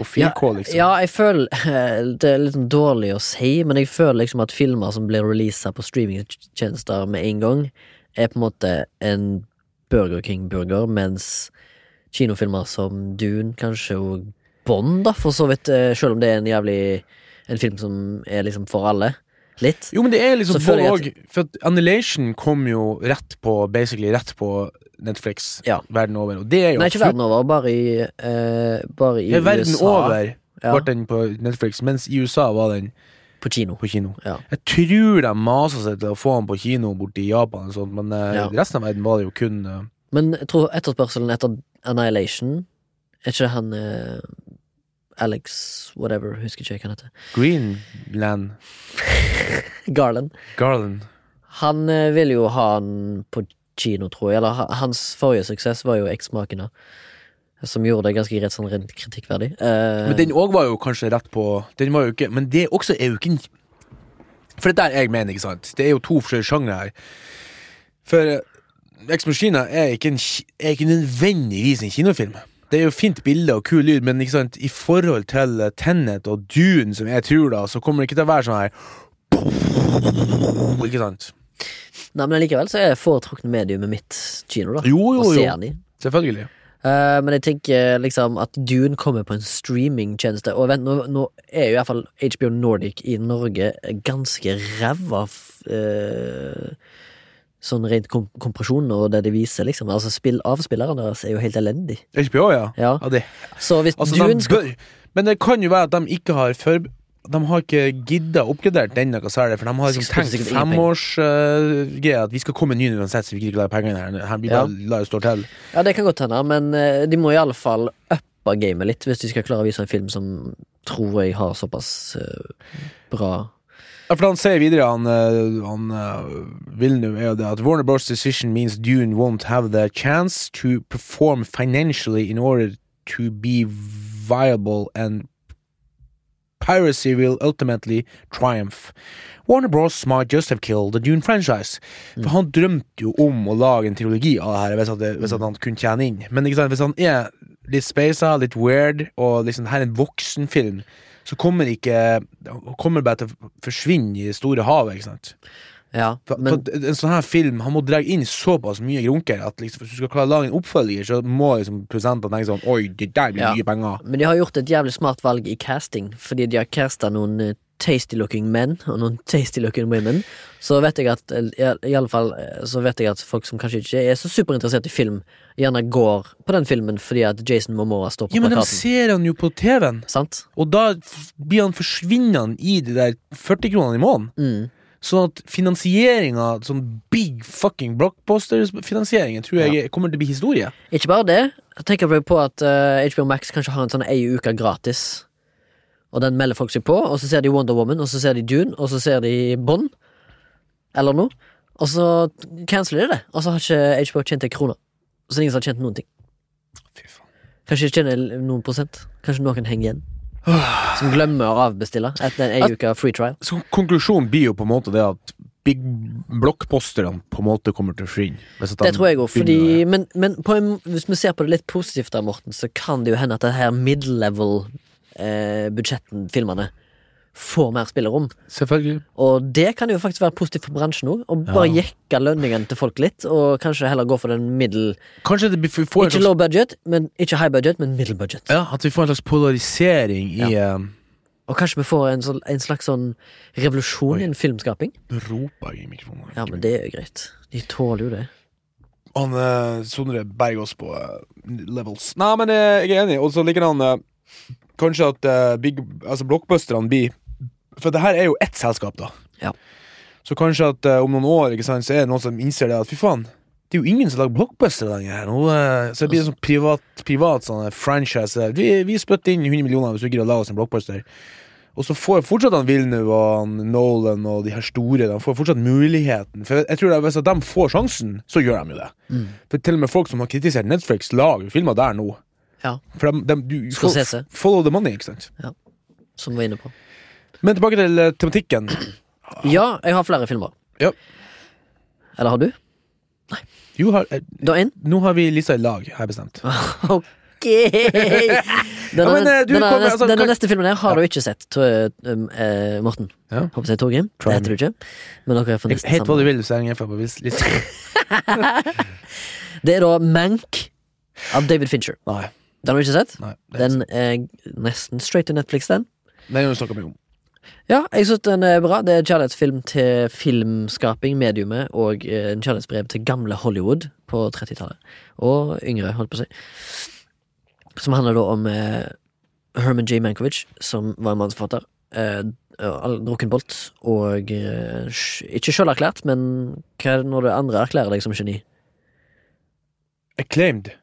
Og 4K, liksom. Ja, jeg føler [LAUGHS] Det er litt sånn dårlig å si, men jeg føler liksom at filmer som blir releasa på streamingtjenester med en gang, er på en måte en Burger King-burger, mens kinofilmer som Dune, kanskje, og Bond, da, for så vidt, eh, selv om det er en jævlig En film som er liksom for alle, litt. Jo, men det er liksom jeg både. For at Annihilation kom jo rett på Basically rett på Netflix Ja. verden over. Og det er jo Nei, ikke verden over, bare i, eh, bare i Ja, verden USA. over Ja, ble den på Netflix, mens i USA var den på kino. på kino. Ja. Jeg tror de masa seg til å få den på kino borti Japan, sånt, men eh, Ja. resten av verden var det jo kun uh... Men jeg tror etterspørselen etter Annihilation Er ikke det han uh, Alex whatever, husker ikke hva han heter. Greenland [LAUGHS] Garland. Garland. Han uh, ville jo ha han på kino, tror jeg. Eller hans forrige suksess var jo Eksmakene. Som gjorde det ganske rett sånn rent kritikkverdig. Eh, Men den òg var jo kanskje rett på Den var jo ikke Men det også er jo ikke For det er der jeg mener, ikke sant? Det er jo to forskjellige sjangre her. For uh, Ex Machina er ikke, en, er ikke nødvendigvis en kinofilm. Det er jo fint bilde og kul lyd, men ikke sant? i forhold til Tennet Tenet og Dune, som jeg tror, da, så kommer det ikke til å være sånn her Ikke sant? Nei, men likevel så er foretrukne mediumet mitt kino, da. Jo, jo, Og jo. Selvfølgelig. Uh, men jeg tenker liksom at Dune kommer på en streamingtjeneste. Og vent, nå, nå er jo iallfall HBO Nordic i Norge ganske ræva eh, Sånn rent kom kompresjon og det de viser, liksom. Altså spill, Avspillerne deres er jo helt elendig. HBO, ja. Ja. ja det. Så hvis Altså, Dune skal bør, men det kan jo være at de ikke har for, De har ikke gidda oppgradert den noe særlig, for de har liksom tenkt sikkert uh, at vi skal komme ny uansett, så vi gidder ikke lage penger her. Her blir Ja. bare la det stå til. Ja, det kan godt hende, men eh, de må i alle fall uppe gamet litt hvis de skal klare å vise en film som tror jeg har såpass uh, bra Ja, for han sier videre, han, eh, han Villeneuve, er jo det at Warner Bros. decision means Dune won't have the chance to perform financially in order to be viable and piracy will ultimately triumph. Warner Bros. might just have killed the Dune franchise. For han drømte jo om å lage en trilogi av det her hvis, at hvis at han kunne tjene inn. Men sant, hvis han er litt spasa, litt weird, og liksom her er en voksenfilm, så kommer ikke Kommer bare til å forsvinne i det store havet, ikke sant. Ja, men en sånn her film Han må dra inn såpass mye grunker at liksom, hvis du skal klare å lage en oppfølger, så må liksom produsentene tenke sånn Oi, det der blir Ja. mye penger. Men de har gjort et jævlig smart valg i casting, fordi de har casta noen eh, tasty looking menn og noen [LAUGHS] tasty looking women. Så vet jeg at eh, i, alle fall eh, Så vet jeg at folk som kanskje ikke er så superinteressert i film, gjerne går på den filmen fordi at Jason Momoa står på Ja, men de ser han jo på TV-en, og da blir han forsvinnende i de der 40 kronene i måneden. Mm. Sånn at finansieringa, sånn big fucking blockposter Finansieringen tror jeg kommer til å bli historie. Ikke bare det. Jeg tenker på at uh, HBO Max kanskje har en sånn ei uke gratis. Og den melder folk seg på, og så ser de Wonder Woman, og så ser de Dune, og så ser de Bond. Eller noe. Og så canceler de det, og så har ikke HBO tjent en krone. Så det er ingen som har tjent noen ting. Fy faen. Kanskje de tjener noen prosent. Kanskje noen henger igjen. Som glemmer å avbestille etter en uke free trial. Så konklusjonen blir jo på en måte det at big blockbusterne på en måte kommer til å forsvinne. de Det tror jeg òg, fordi men, men på en, hvis vi ser på det litt positivt da, Morten, så kan det jo hende at det her mid-level eh, budsjetten, filmene, får mer spillerom. Selvfølgelig. Og det kan jo faktisk være positivt for bransjen òg. Å bare Ja. jekke lønningen til folk litt, og kanskje heller gå for den middel Kanskje det blir, Ikke slags, low budget, men ikke high budget, men middle budget. ja, at vi får en slags polarisering i ja. Og kanskje vi får en, sånn- en slags sånn revolusjon Oi. innen filmskaping. Nå roper jeg i mikrofonen. Ja, men det er jo greit. De tåler jo det. Han eh, Sondre berger oss på eh, levels. Nei, men eh, jeg er enig. Og så liker han eh, kanskje at uh, big, altså blockbusterne blir For det her er jo ett selskap, da. Ja. Så kanskje at uh, om noen år sant, så er det noen som innser det at fy faen, det er jo ingen som lager blockbuster lenger. her. Nå, Uh, så det blir en sånn privat, privat sånn franchise. Vi, vi spytter inn 100 millioner hvis du gidder å lage oss en blockbuster. Og så får fortsatt han Villeneuve og Nolan og de her store De får fortsatt muligheten. For jeg tror at Hvis de får sjansen, så gjør de jo det. Mm. For til og med folk som har kritisert Netflix, lager filmer der nå. Ja. For de, de, du, Scorsese. follow the money, ikke sant. Som vi var inne på. Men tilbake til eh, tematikken. Ja, jeg har flere filmer. Ja. Eller har du? Jo, har, eh, Du har én? nå har vi lista i lag, har jeg bestemt. [LAUGHS] Ok! Denne, men, eh, du denne, kommer- neste, altså, denne kan- neste filmen her har du ikke sett, tror, um, eh, Morten. Ja. Håper jeg Torgrim. Try Det heter du ikke. Men dere er for Jeg- nesten Het hva du vil, så jeg på vis- lista. [LAUGHS] Det er da Mank av David Fincher. Nei. Den har du ikke sett? nei det er Den er nesten straight to Netflix, den. Den har du snakka mye om. Ja, jeg synes den er bra. Det er kjærlighetsfilm til filmskaping, mediumet, og eh, en kjærlighetsbrev til gamle Hollywood på 30-tallet. Og yngre, holdt på å si. Som handler da om eh, Herman J. Mankovic, som var en mannsforfatter. Eh, drukkenbolt, og eh, ikke sjølerklært, men hva er det når det andre erklærer deg som geni? Acclaimed.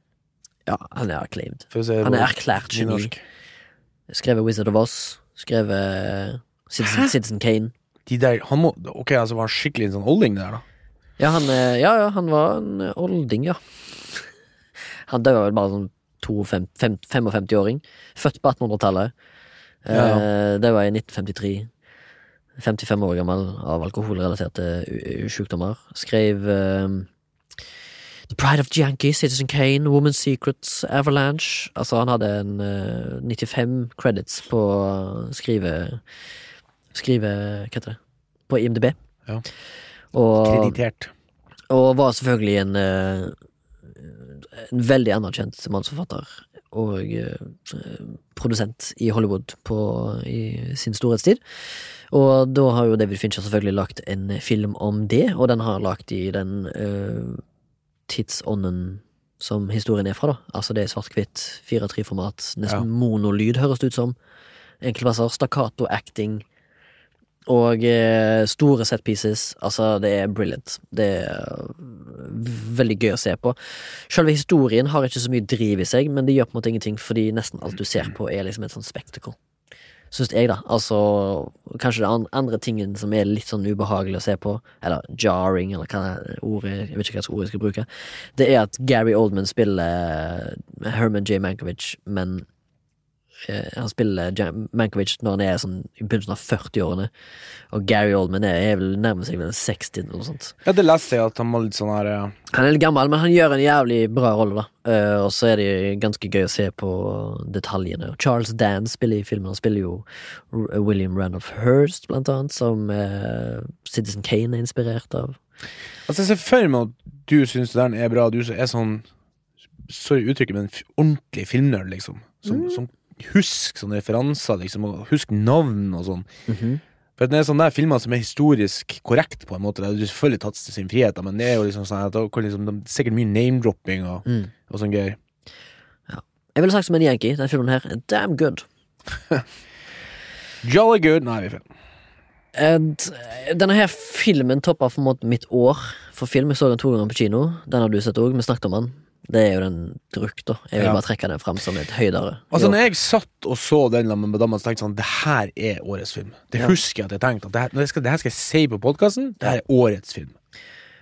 Ja, han er acclaimed. Han er erklært geni. Skrevet Wizard of Oz. Skrevet eh, Citizen, Citizen Kane. De der, han må, ok, altså var han skikkelig en sånn olding der, da? Ja, han, eh, ja, ja, han var en eh, olding, ja. [LAUGHS] Han døde vel bare sånn 55-åring. Født på 1800-tallet. Ja, ja. det var i 1953. 55 år gammel av alkoholrelaterte sykdommer. Skrev The Pride of Janky, Citizen Kane, Woman's Secrets, Avalanche. Altså, han hadde en uh, 95 credits på skrive Skrive Hva heter det? På IMDb. Ja. Og Kreditert. og var selvfølgelig en, uh, en veldig anerkjent mannsforfatter og uh, produsent i Hollywood på, i sin storhetstid. Og da har jo David Fincher selvfølgelig lagt en film om det, og den har lagt i den eh, tidsånden som historien er fra, da. Altså det er svart-hvitt, 4-3-format, nesten Ja. monolyd, høres det ut som. Enkelte plasser. Stakkato acting. Og eh, store set pieces. Altså, det er brilliant. Det er veldig gøy å se på. Selve historien har ikke så mye driv i seg, men det gjør på en måte ingenting, fordi nesten alt du ser på, er liksom et sånt spectacle. Syns jeg, da. Altså, kanskje det er andre tingen som er litt sånn ubehagelig å se på, eller jarring, eller hva ordet Jeg vet ikke hva ord jeg skal bruke. Det er at Gary Oldman spiller eh, Herman J. Mankovic, men han spiller Mankovic når han er sånn i begynnelsen av 40-årene. Og Gary Oldman er, er vel nærmer seg vel 60 eller noe sånt. Ja, det leste jeg at han var litt sånn her ja. Han er litt gammel, men han gjør en jævlig bra rolle, da. Uh, og så er det ganske gøy å se på detaljene. Charles Dan spiller i filmen. Han spiller jo William Randolph Hearst, blant annet, som uh, Citizen Kane er inspirert av. Altså, jeg ser for meg at du syns den er bra, du som er sånn Sorry uttrykket, men ordentlig filmnerd, liksom. Som, Mm. som husker sånne referanser, liksom, og husker navn og sånn. For det er sånne filmer som er historisk korrekt, på en måte. Det er selvfølgelig tatt til sin frihet, men det er jo liksom sånn at det liksom, er sikkert mye name-dropping og, Mm. og sånn greier. Jeg ville sagt som en yankee. Den filmen her er damn good. [LAUGHS] Jolly good Nei, vi. And, denne her filmen toppa for en måte mitt år for film. Jeg så den to ganger på kino. Den har du sett òg. Vi snakket om den. Det er jo den drukk, da. Jeg vil Ja. bare trekke den fram som et høydere. Altså, Jo. når jeg satt og så den med damene, så tenkte jeg sånn Det her er årets film. Det Ja. husker jeg at jeg tenkte. At det her, jeg skal, det her skal jeg si på podkasten. Det her er årets film.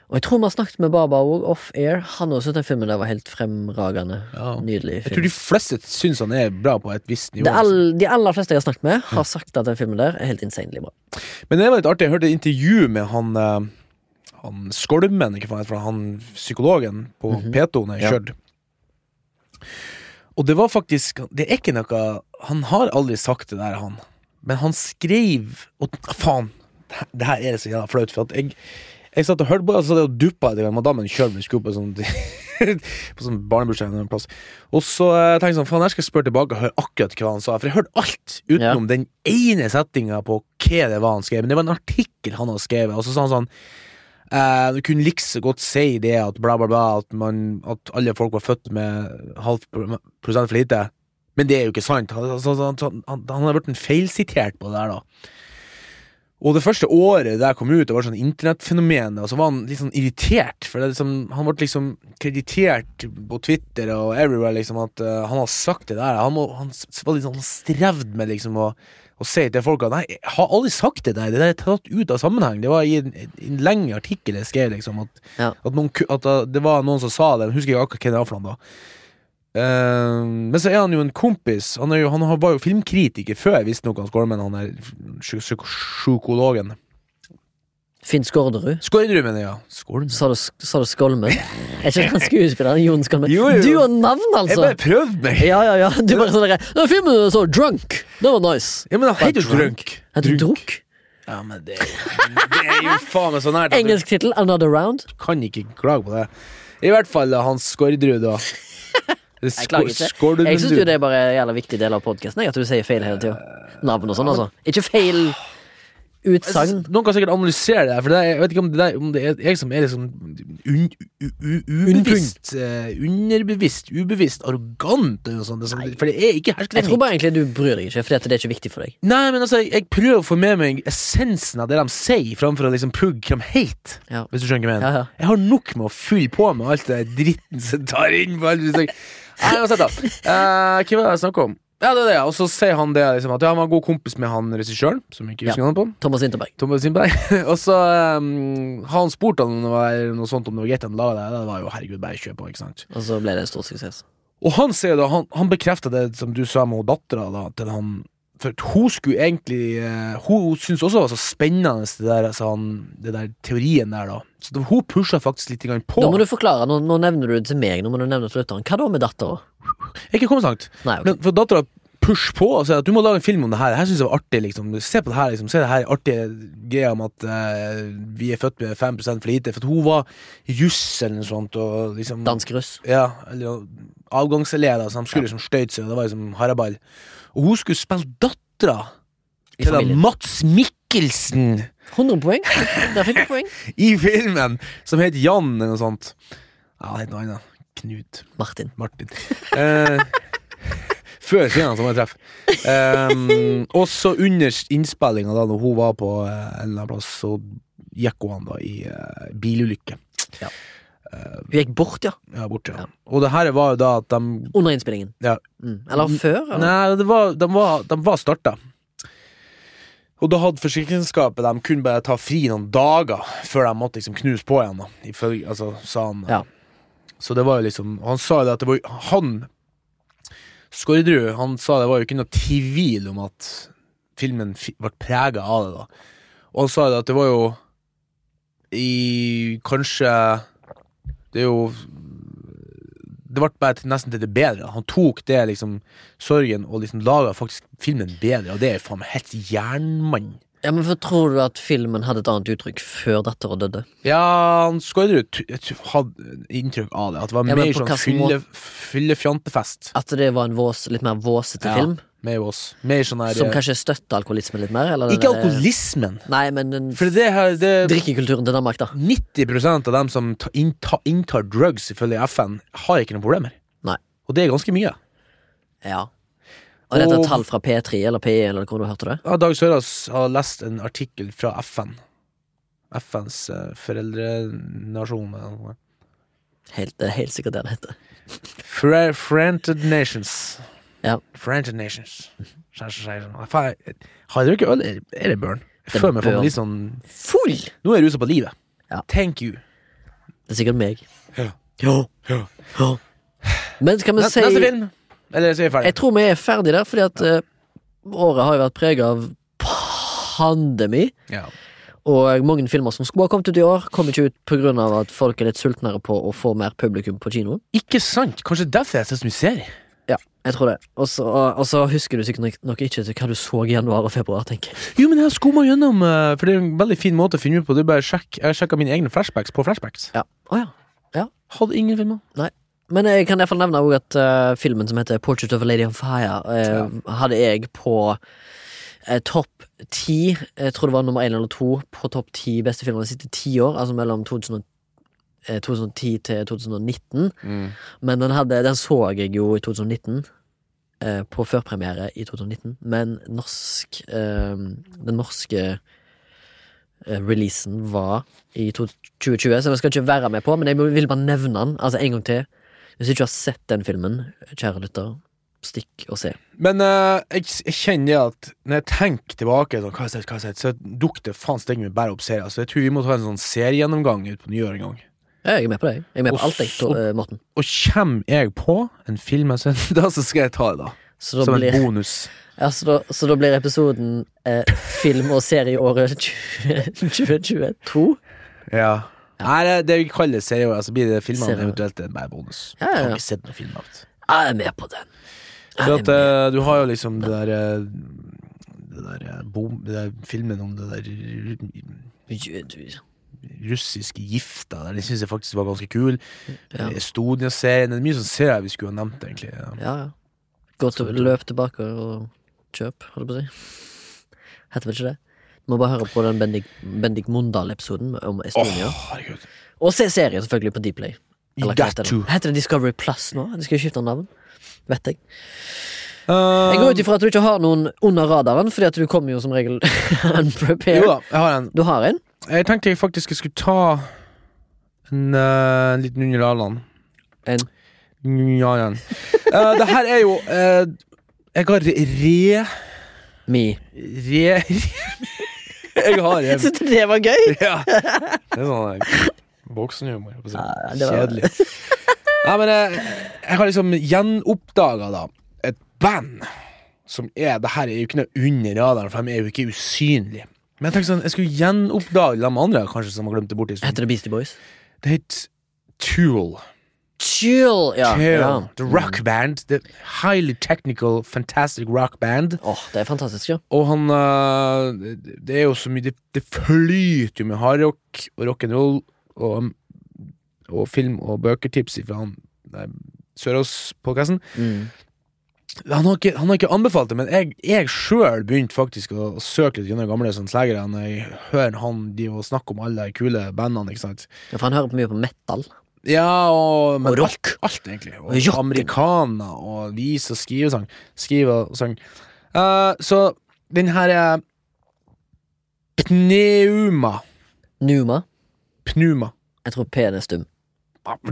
Og jeg tror vi har snakket med Baba òg, off-air. Han også den filmen der var helt fremragende. Ja. Nydelig Jeg tror de fleste syns han er bra på et visst nivå. Det all, de aller fleste jeg har snakket med, har sagt at den filmen der er helt insanely bra. Men det var litt artig. Jeg hørte et intervju med han eh, Han Skolmen, ikke faen, fra han psykologen på P2 når jeg Ja. Og det var faktisk Det er ikke noe Han har aldri sagt det der, han. Men han skrev Og faen, det her- det er så jævla flaut, for at jeg jeg satt og hørte på det, og så satt jeg og duppa etter gang madammen kjørte. Vi skulle på sånn [LAUGHS] På sånn barnebursdag en plass. Og så eh, tenkte jeg sånn, faen, jeg skal spørre tilbake og høre akkurat hva han sa. For jeg hørte alt utenom den ene settinga på hva det var han skrev. Men det var en artikkel han hadde skrevet, og så sa han sånn Du kunne likså godt si det at bla, bla, bla, at, man, at alle folk var født med halv prosent for lite. Men det er jo ikke sant. Han, altså, han, han, han, han har blitt feilsitert på det der, da. Og det første året det kom ut, det var sånn internettfenomen, og så var han litt sånn irritert. For liksom, han ble liksom kreditert på Twitter og everywhere liksom at uh, han har sagt det der. Han, må, han var litt sånn strevd med liksom å, å si til folk at nei, jeg har aldri sagt det der. Det der er tatt ut av sammenheng. Det var i en, en lengre artikkel jeg skrev liksom at, Ja. at, noen, at det var noen som sa det. Jeg husker ikke akkurat hvem det var for noe da. Uh, men så er han jo en kompis. Han, er jo, han har- var jo filmkritiker før, visstnok, han Skolmen. Han er psykologen. Finn Skårderud. Skårderud, mener jeg. Ja. Skårderud. Sa du, sa du Skolmen? [LAUGHS] Er ikke han skuespilleren? Jon Skolmen? Jo, jo. Du og navn, altså! Jeg bare prøvde meg! Ja, ja, ja. Du bare sånn der Den filmen så Drunk. Det var nice. Ja, men han heter jo Drunk. Er Heter du Drunk? Ja, men det, det er jo faen meg så nært. Engelsk tittel Another Round. Du kan ikke klage på det. I hvert fall Hans han Skårderud, da. [LAUGHS] Det Jeg klager ikke. Jeg syns jo det er bare en jævla viktig del av podkasten, at du sier feil hele tida. Navn og sånn, altså. Ikke feil utsagn. Noen kan sikkert analysere det, for det er, jeg vet ikke om det, er, om det er jeg som er liksom un, u, u, ubevisst, uh, underbevisst, ubevisst, arrogant eller noe sånt. Det sånn- For det er ikke Jeg tror bare egentlig du bryr deg ikke, at det er ikke viktig for deg. Nei, men altså, jeg, jeg prøver å få med meg essensen av det de sier, framfor å liksom pugge hvem hate. Ja. Hvis du skjønner hva jeg mener. Ja, ja. Jeg har nok med å fylle på med alt det dritten som tar inn på alt. Nei, uansett, da. Uh, hva var det jeg snakka om? Ja, det er det. Og så sier han det liksom, at ja, han var god kompis med han regissøren, som jeg ikke husker Ja. han på. Thomas Winterberg. Thomas Sindberg. [LAUGHS] og så um, har han spurt han om det var noe sånt om det var greit han laga det. Det var jo herregud, bare kjør på, ikke sant. Og så ble det en stor suksess. Og han sier da, han, han bekrefter det som du sa med dattera da, til han For hun skulle egentlig eh, Hun syntes også det var så spennende, det der, altså, han, det der teorien der, da. Så hun pusha faktisk litt på. Da må du forklare, nå, nå nevner du det til meg, nå må du nevne til lytteren. Hva da med dattera? Er ikke kommet langt. Nei, okay. Men for dattera push på og sier at du må lage en film om det her. Det her synes jeg var artig. liksom Se på det her, liksom. Se det her artige greia om at uh, vi er født med 5 for lite. For hun var juss eller noe sånt. Og liksom Dansk russ. Ja, eller avgangselever, så de skulle liksom støyte seg, og det var liksom haraball. Og hun skulle spille dattera til da. Mats Mikkelsen 100 poeng. Der fikk du poeng. [LAUGHS] i filmen, som het Jan eller noe sånt. Ja, det het noe annet. Knut. Martin. Martin. Eh, [LAUGHS] før siden som jeg treff. Um, og så under innspillinga, da når hun var på eh, en eller annen plass, så gikk hun da i uh, bilulykke. Hun gikk bort, ja. Ja, bort, Ja. Ja. Og det her var jo da at de Under innspillingen. Ja. Mm. Eller før? Eller? Nei, det var, de var, de var starta. Og da hadde forsikringsselskapet De kunne bare ta fri noen dager før de måtte liksom knuse på igjen. Da, ifølge, altså, sa han. Ja. Så det var jo liksom Han sa jo det at det var Han Skårderud Han sa det var jo ikke noe tvil om at filmen ble prega av det. da Og han sa jo det at det var jo I kanskje Det er jo det ble bare til, nesten til det bedre. Han tok det liksom sorgen og liksom laga faktisk filmen bedre, og det er faen meg helt jernmann. Ja, men for Tror du at filmen hadde et annet uttrykk før dattera døde? Ja, han Skårderud hadde inntrykk av det. At det var Ja, mer sånn fyllefjantefest. fylle, At det var en vås, litt mer våsete Ja. film? Med oss. Mer sånn her Som kanskje støtter alkoholismen litt mer? Eller Ikke der- alkoholismen. Nei, men den det her det, drikkekulturen til Danmark, da. 90% av dem som ta, innta, inntar drugs ifølge FN, har ikke noen problemer. Nei. Og det er ganske mye. Ja. Og dette er tall fra P3 eller P1 eller hvor du hørte det? Ja, Dag Sørås har lest en artikkel fra FN. FNs uh, foreldrenasjon. Helt, det er helt sikkert det det heter. Fra Franted Nations. Ja. French Nations. Jeg- Har jeg drukket øl? Er- det burn? Jeg er føler meg litt sånn Full! Nå er jeg rusa på livet. Ja. Thank you. Det er sikkert meg. Ja. Ja. Ja. Ja. Men skal vi si Neste film? Eller så er vi ferdige. Jeg tror vi er ferdige der, fordi at eh, året har jo vært prega av pandemi. Ja. Og mange filmer som skulle ha kommet ut i år, kom ikke ut pga. at folk er litt sultnere på å få mer publikum på kino. Ikke sant? Kanskje derfor jeg ser så mye serie? Ja, jeg tror det. Og så, husker du sikkert nok- ikke hva du så i januar og februar, tenker jeg. Jo, men jeg har skumma gjennom, eh, for det er en veldig fin måte å finne ut på. Du bare sjekk, Jeg sjekka mine egne flashbacks på flashbacks. Ja. Oh, ja. Hadde ingen filmer. Nei. Men jeg kan i hvert fall nevne også at uh, filmen som heter Portrait of a Lady on Fire, eh, hadde jeg på uh, topp ti. Jeg tror det var nummer én eller to på topp ti beste filmer de siste ti år, altså mellom 2000 og, eh, 2010 til 2019. Men den, hadde, den så jeg jo i 2019. Eh, på førpremiere i 2019. Men norsk eh, Den norske eh, releasen var i to- 2020, så den skal ikke være med på, men jeg vil bare nevne den altså en gang til. Hvis du ikke har sett den filmen, kjære lytter, stikk og se. Men eh, jeg, jeg kjenner at når jeg tenker tilbake, sånn, hva har jeg sett, hva jeg sett, så dukker det faen steg meg bare opp serier. Så jeg tror vi må ta en sånn seriegjennomgang ut på nyåret en gang. Ja, jeg er med på det. Jeg er med Og på alt, jeg, så- eh, Morten. Og kommer jeg på en film jeg har da så skal jeg ta det, da. Så da, Som en bonus. [LAUGHS] ja, så, da, så da blir episoden eh, film- og serieåret 20- 2022. Ja. Nei, det, det vi kaller serieåret, så blir det filmene Serier. eventuelt en bare bonus. Ja, ja, ja. Har ikke sett noen film det. Jeg er med på den. For at eh, du har jo liksom det der eh, Det der, bom, det der filmen om det der russiske gifta der, den syns jeg faktisk var ganske kul. Ja. Estonia-serien. Det er mye sånn serier vi skulle ha nevnt, egentlig. Ja. Ja, ja. Gå til, løp tilbake og kjøp, holdt jeg på å si. Heter vel ikke det? Du må bare høre på den Bendik, Bendik Mondal-episoden om Estonia. herregud. Og se serien selvfølgelig på Dplay. Got heter. Heter det Discovery Plus nå? De skal jo skifte navn. Vet jeg. Uh, Jeg går ut ifra at du ikke har noen under radaren, fordi at du kommer jo som regel [LAUGHS] unprepared. Jo da, jeg har en. Du har en? Jeg tenkte jeg faktisk jeg skulle ta en, uh, en liten under. En. Ja, ja. uh, det her er jo uh, Jeg har re... Me. Re... jeg har en [LAUGHS] Syns du det var gøy? Ja. [LAUGHS] Det er sånn eh, voksenhumor. Kjedelig. Nei, men jeg, jeg har liksom gjenoppdaga da et band som er Det her er jo ikke noe under radaren, for de er jo ikke usynlige. Men jeg tenkte sånn, jeg skulle gjenoppdage de andre kanskje som har glemt det bort. stund. Heter det Beastie Boys? Det het Tool. Chill! Ja. Tool. ja. The rock band. The highly technical, fantastic rock band. Åh, det er fantastisk, ja. Og han øh, det- Det er jo så mye Det, det flyter jo med hardrock og rock'n'roll og, og film og bøkertips fra han Sørås-podkasten. Mm. Han, har ikke- han har ikke anbefalt det, men jeg, jeg sjøl begynte faktisk å, å søke litt gjennom gamle sånn når jeg hører han de og om alle de kule bandene. ikke sant Ja, For han hører på mye på metal. Ja, og, Og rock. Alt, alt egentlig. Og Rocken. amerikaner, og vis og skrivesang. Skrive og sang. Uh, så den her er Pneuma. Numa. Pneuma. Jeg tror P-en er stum.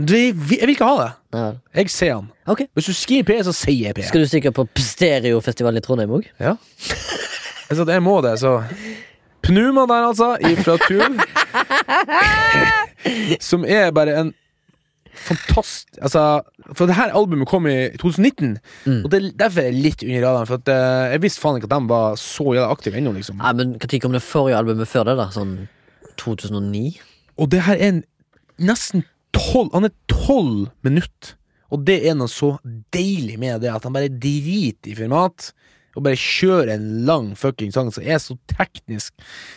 Det, jeg vil ikke ha det. Ja. Jeg ser han. Okay. Hvis du skriver P, så sier jeg P. Skal du stikke på Stereofestivalen i Trondheim òg? Ja. Jeg sa at jeg må det, så Pnuma der, altså, fra Tull. [LAUGHS] Som er bare en fantastisk Altså, for det her albumet kom i 2019, Mm. og det er derfor er jeg litt under radaren. For at eh, jeg visste faen ikke at de var så jævla aktive ennå, liksom. Nei, men Når kom det forrige albumet før det? da? Sånn 2009? Og det her er en nesten tolv Han er tolv minutter, og det er noe så deilig med det, at han bare driter i format. Og bare kjører en lang fucking sang som er så teknisk.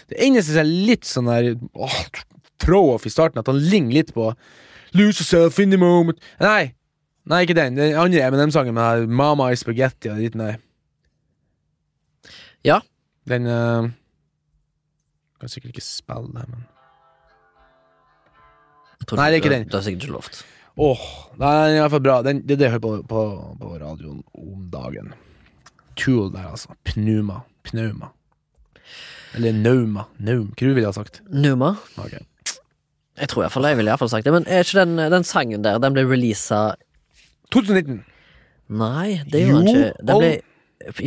Det eneste som er litt sånn der åh, throw-off i starten, at han ligner litt på Lose yourself in the moment. Nei, nei ikke den. Den andre Eminem-sangen med Mama i Spaghetti og dritten der. Ja. Den uh, Kan sikkert ikke spille det, men Tror Nei, det er ikke den. Du har sikkert ikke lovt. Åh, nei, den er i hvert fall bra. Den, det er det jeg hører på, på, på radioen om dagen. Tool der, altså. Pneuma. Pneuma. Eller nauma. Naum. Hva ville ha sagt? Numa? Ok. Jeg tror i hvert fall jeg ville i hvert fall sagt det. Men er ikke den, den sangen der Den ble releasa 2019. Nei, det gjorde den ikke. Den ble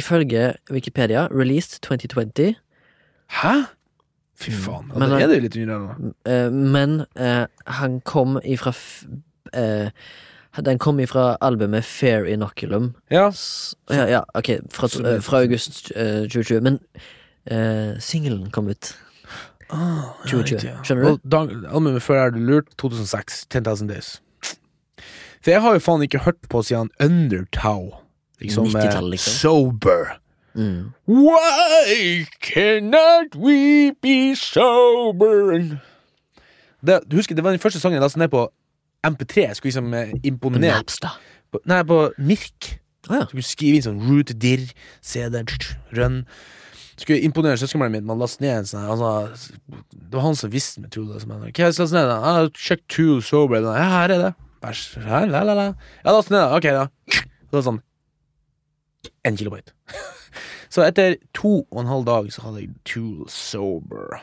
ifølge Wikipedia released 2020. Hæ? Fy faen. Ja, Men, da eh, er det jo litt under Uh. Eh, men uh, han kom ifra eh, Den kom ifra albumet Fair Inoculum. Ja. S ja, ja, ok, fra, eh, fra august eh, 2020. Men uh, singelen kom ut Ah, 2020. riktig, ja. Skjønner du? Og albumet før er det lurt, 2006. 10,000 Days. For jeg har jo faen ikke hørt på siden Undertow. Liksom, 90-tallet, liksom. Sober. Mm. Why cannot we be sober? Det, du husker, det var den første sangen jeg lastet ned på MP3. Jeg skulle liksom eh, imponere Napster. på, Nei, på Mirk. Ah, ja. Så skulle skrive inn sånn root dir, CD, run. Skulle imponere søskenbarnet mitt med å laste ned en sånn altså, Det var han som visste meg, tror jeg. Som, Hva jeg skal laste ned? da? Ah, check Tool Sober. Ja, her er det. Bæsj. Her, la, la, la. Ja, last ned, da. Ok, da. Det var sånn Én kilobyte. [LAUGHS] Så etter to og en halv dag så hadde jeg Tool Sober.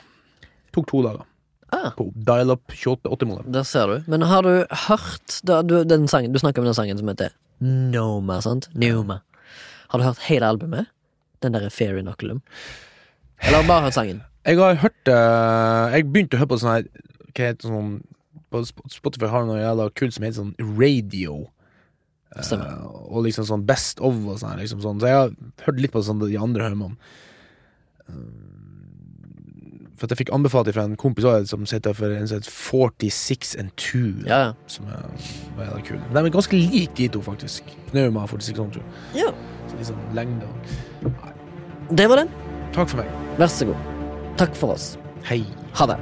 Tok to dager. Ah, På dial-up 28-modem. der ser du. Men har du hørt da, du, den sangen, Du snakker om den sangen som heter Noma, sant? Noma. Har du hørt hele albumet? Den derre Fair Inoculum? Eller du bare hørt sangen? Jeg har hørt uh, Jeg begynte å høre på sånn her Hva heter det sånn På Spotify har noe jævla kult som heter sånn radio. Stemmer. Uh, og liksom sånn Best of og sånn. Liksom sånn. Så jeg har hørt litt på sånn de andre hører man. Eh, For at jeg fikk anbefalt fra en kompis også, som sitter for en som heter 46 and 2. Ja, ja. Som er, jævla kul. De er ganske like de to, faktisk. Pneuma 46 and 2. ja. Så liksom lengde og Det var den. Takk for meg. Vær så god. Takk for oss. Hei. Ha det.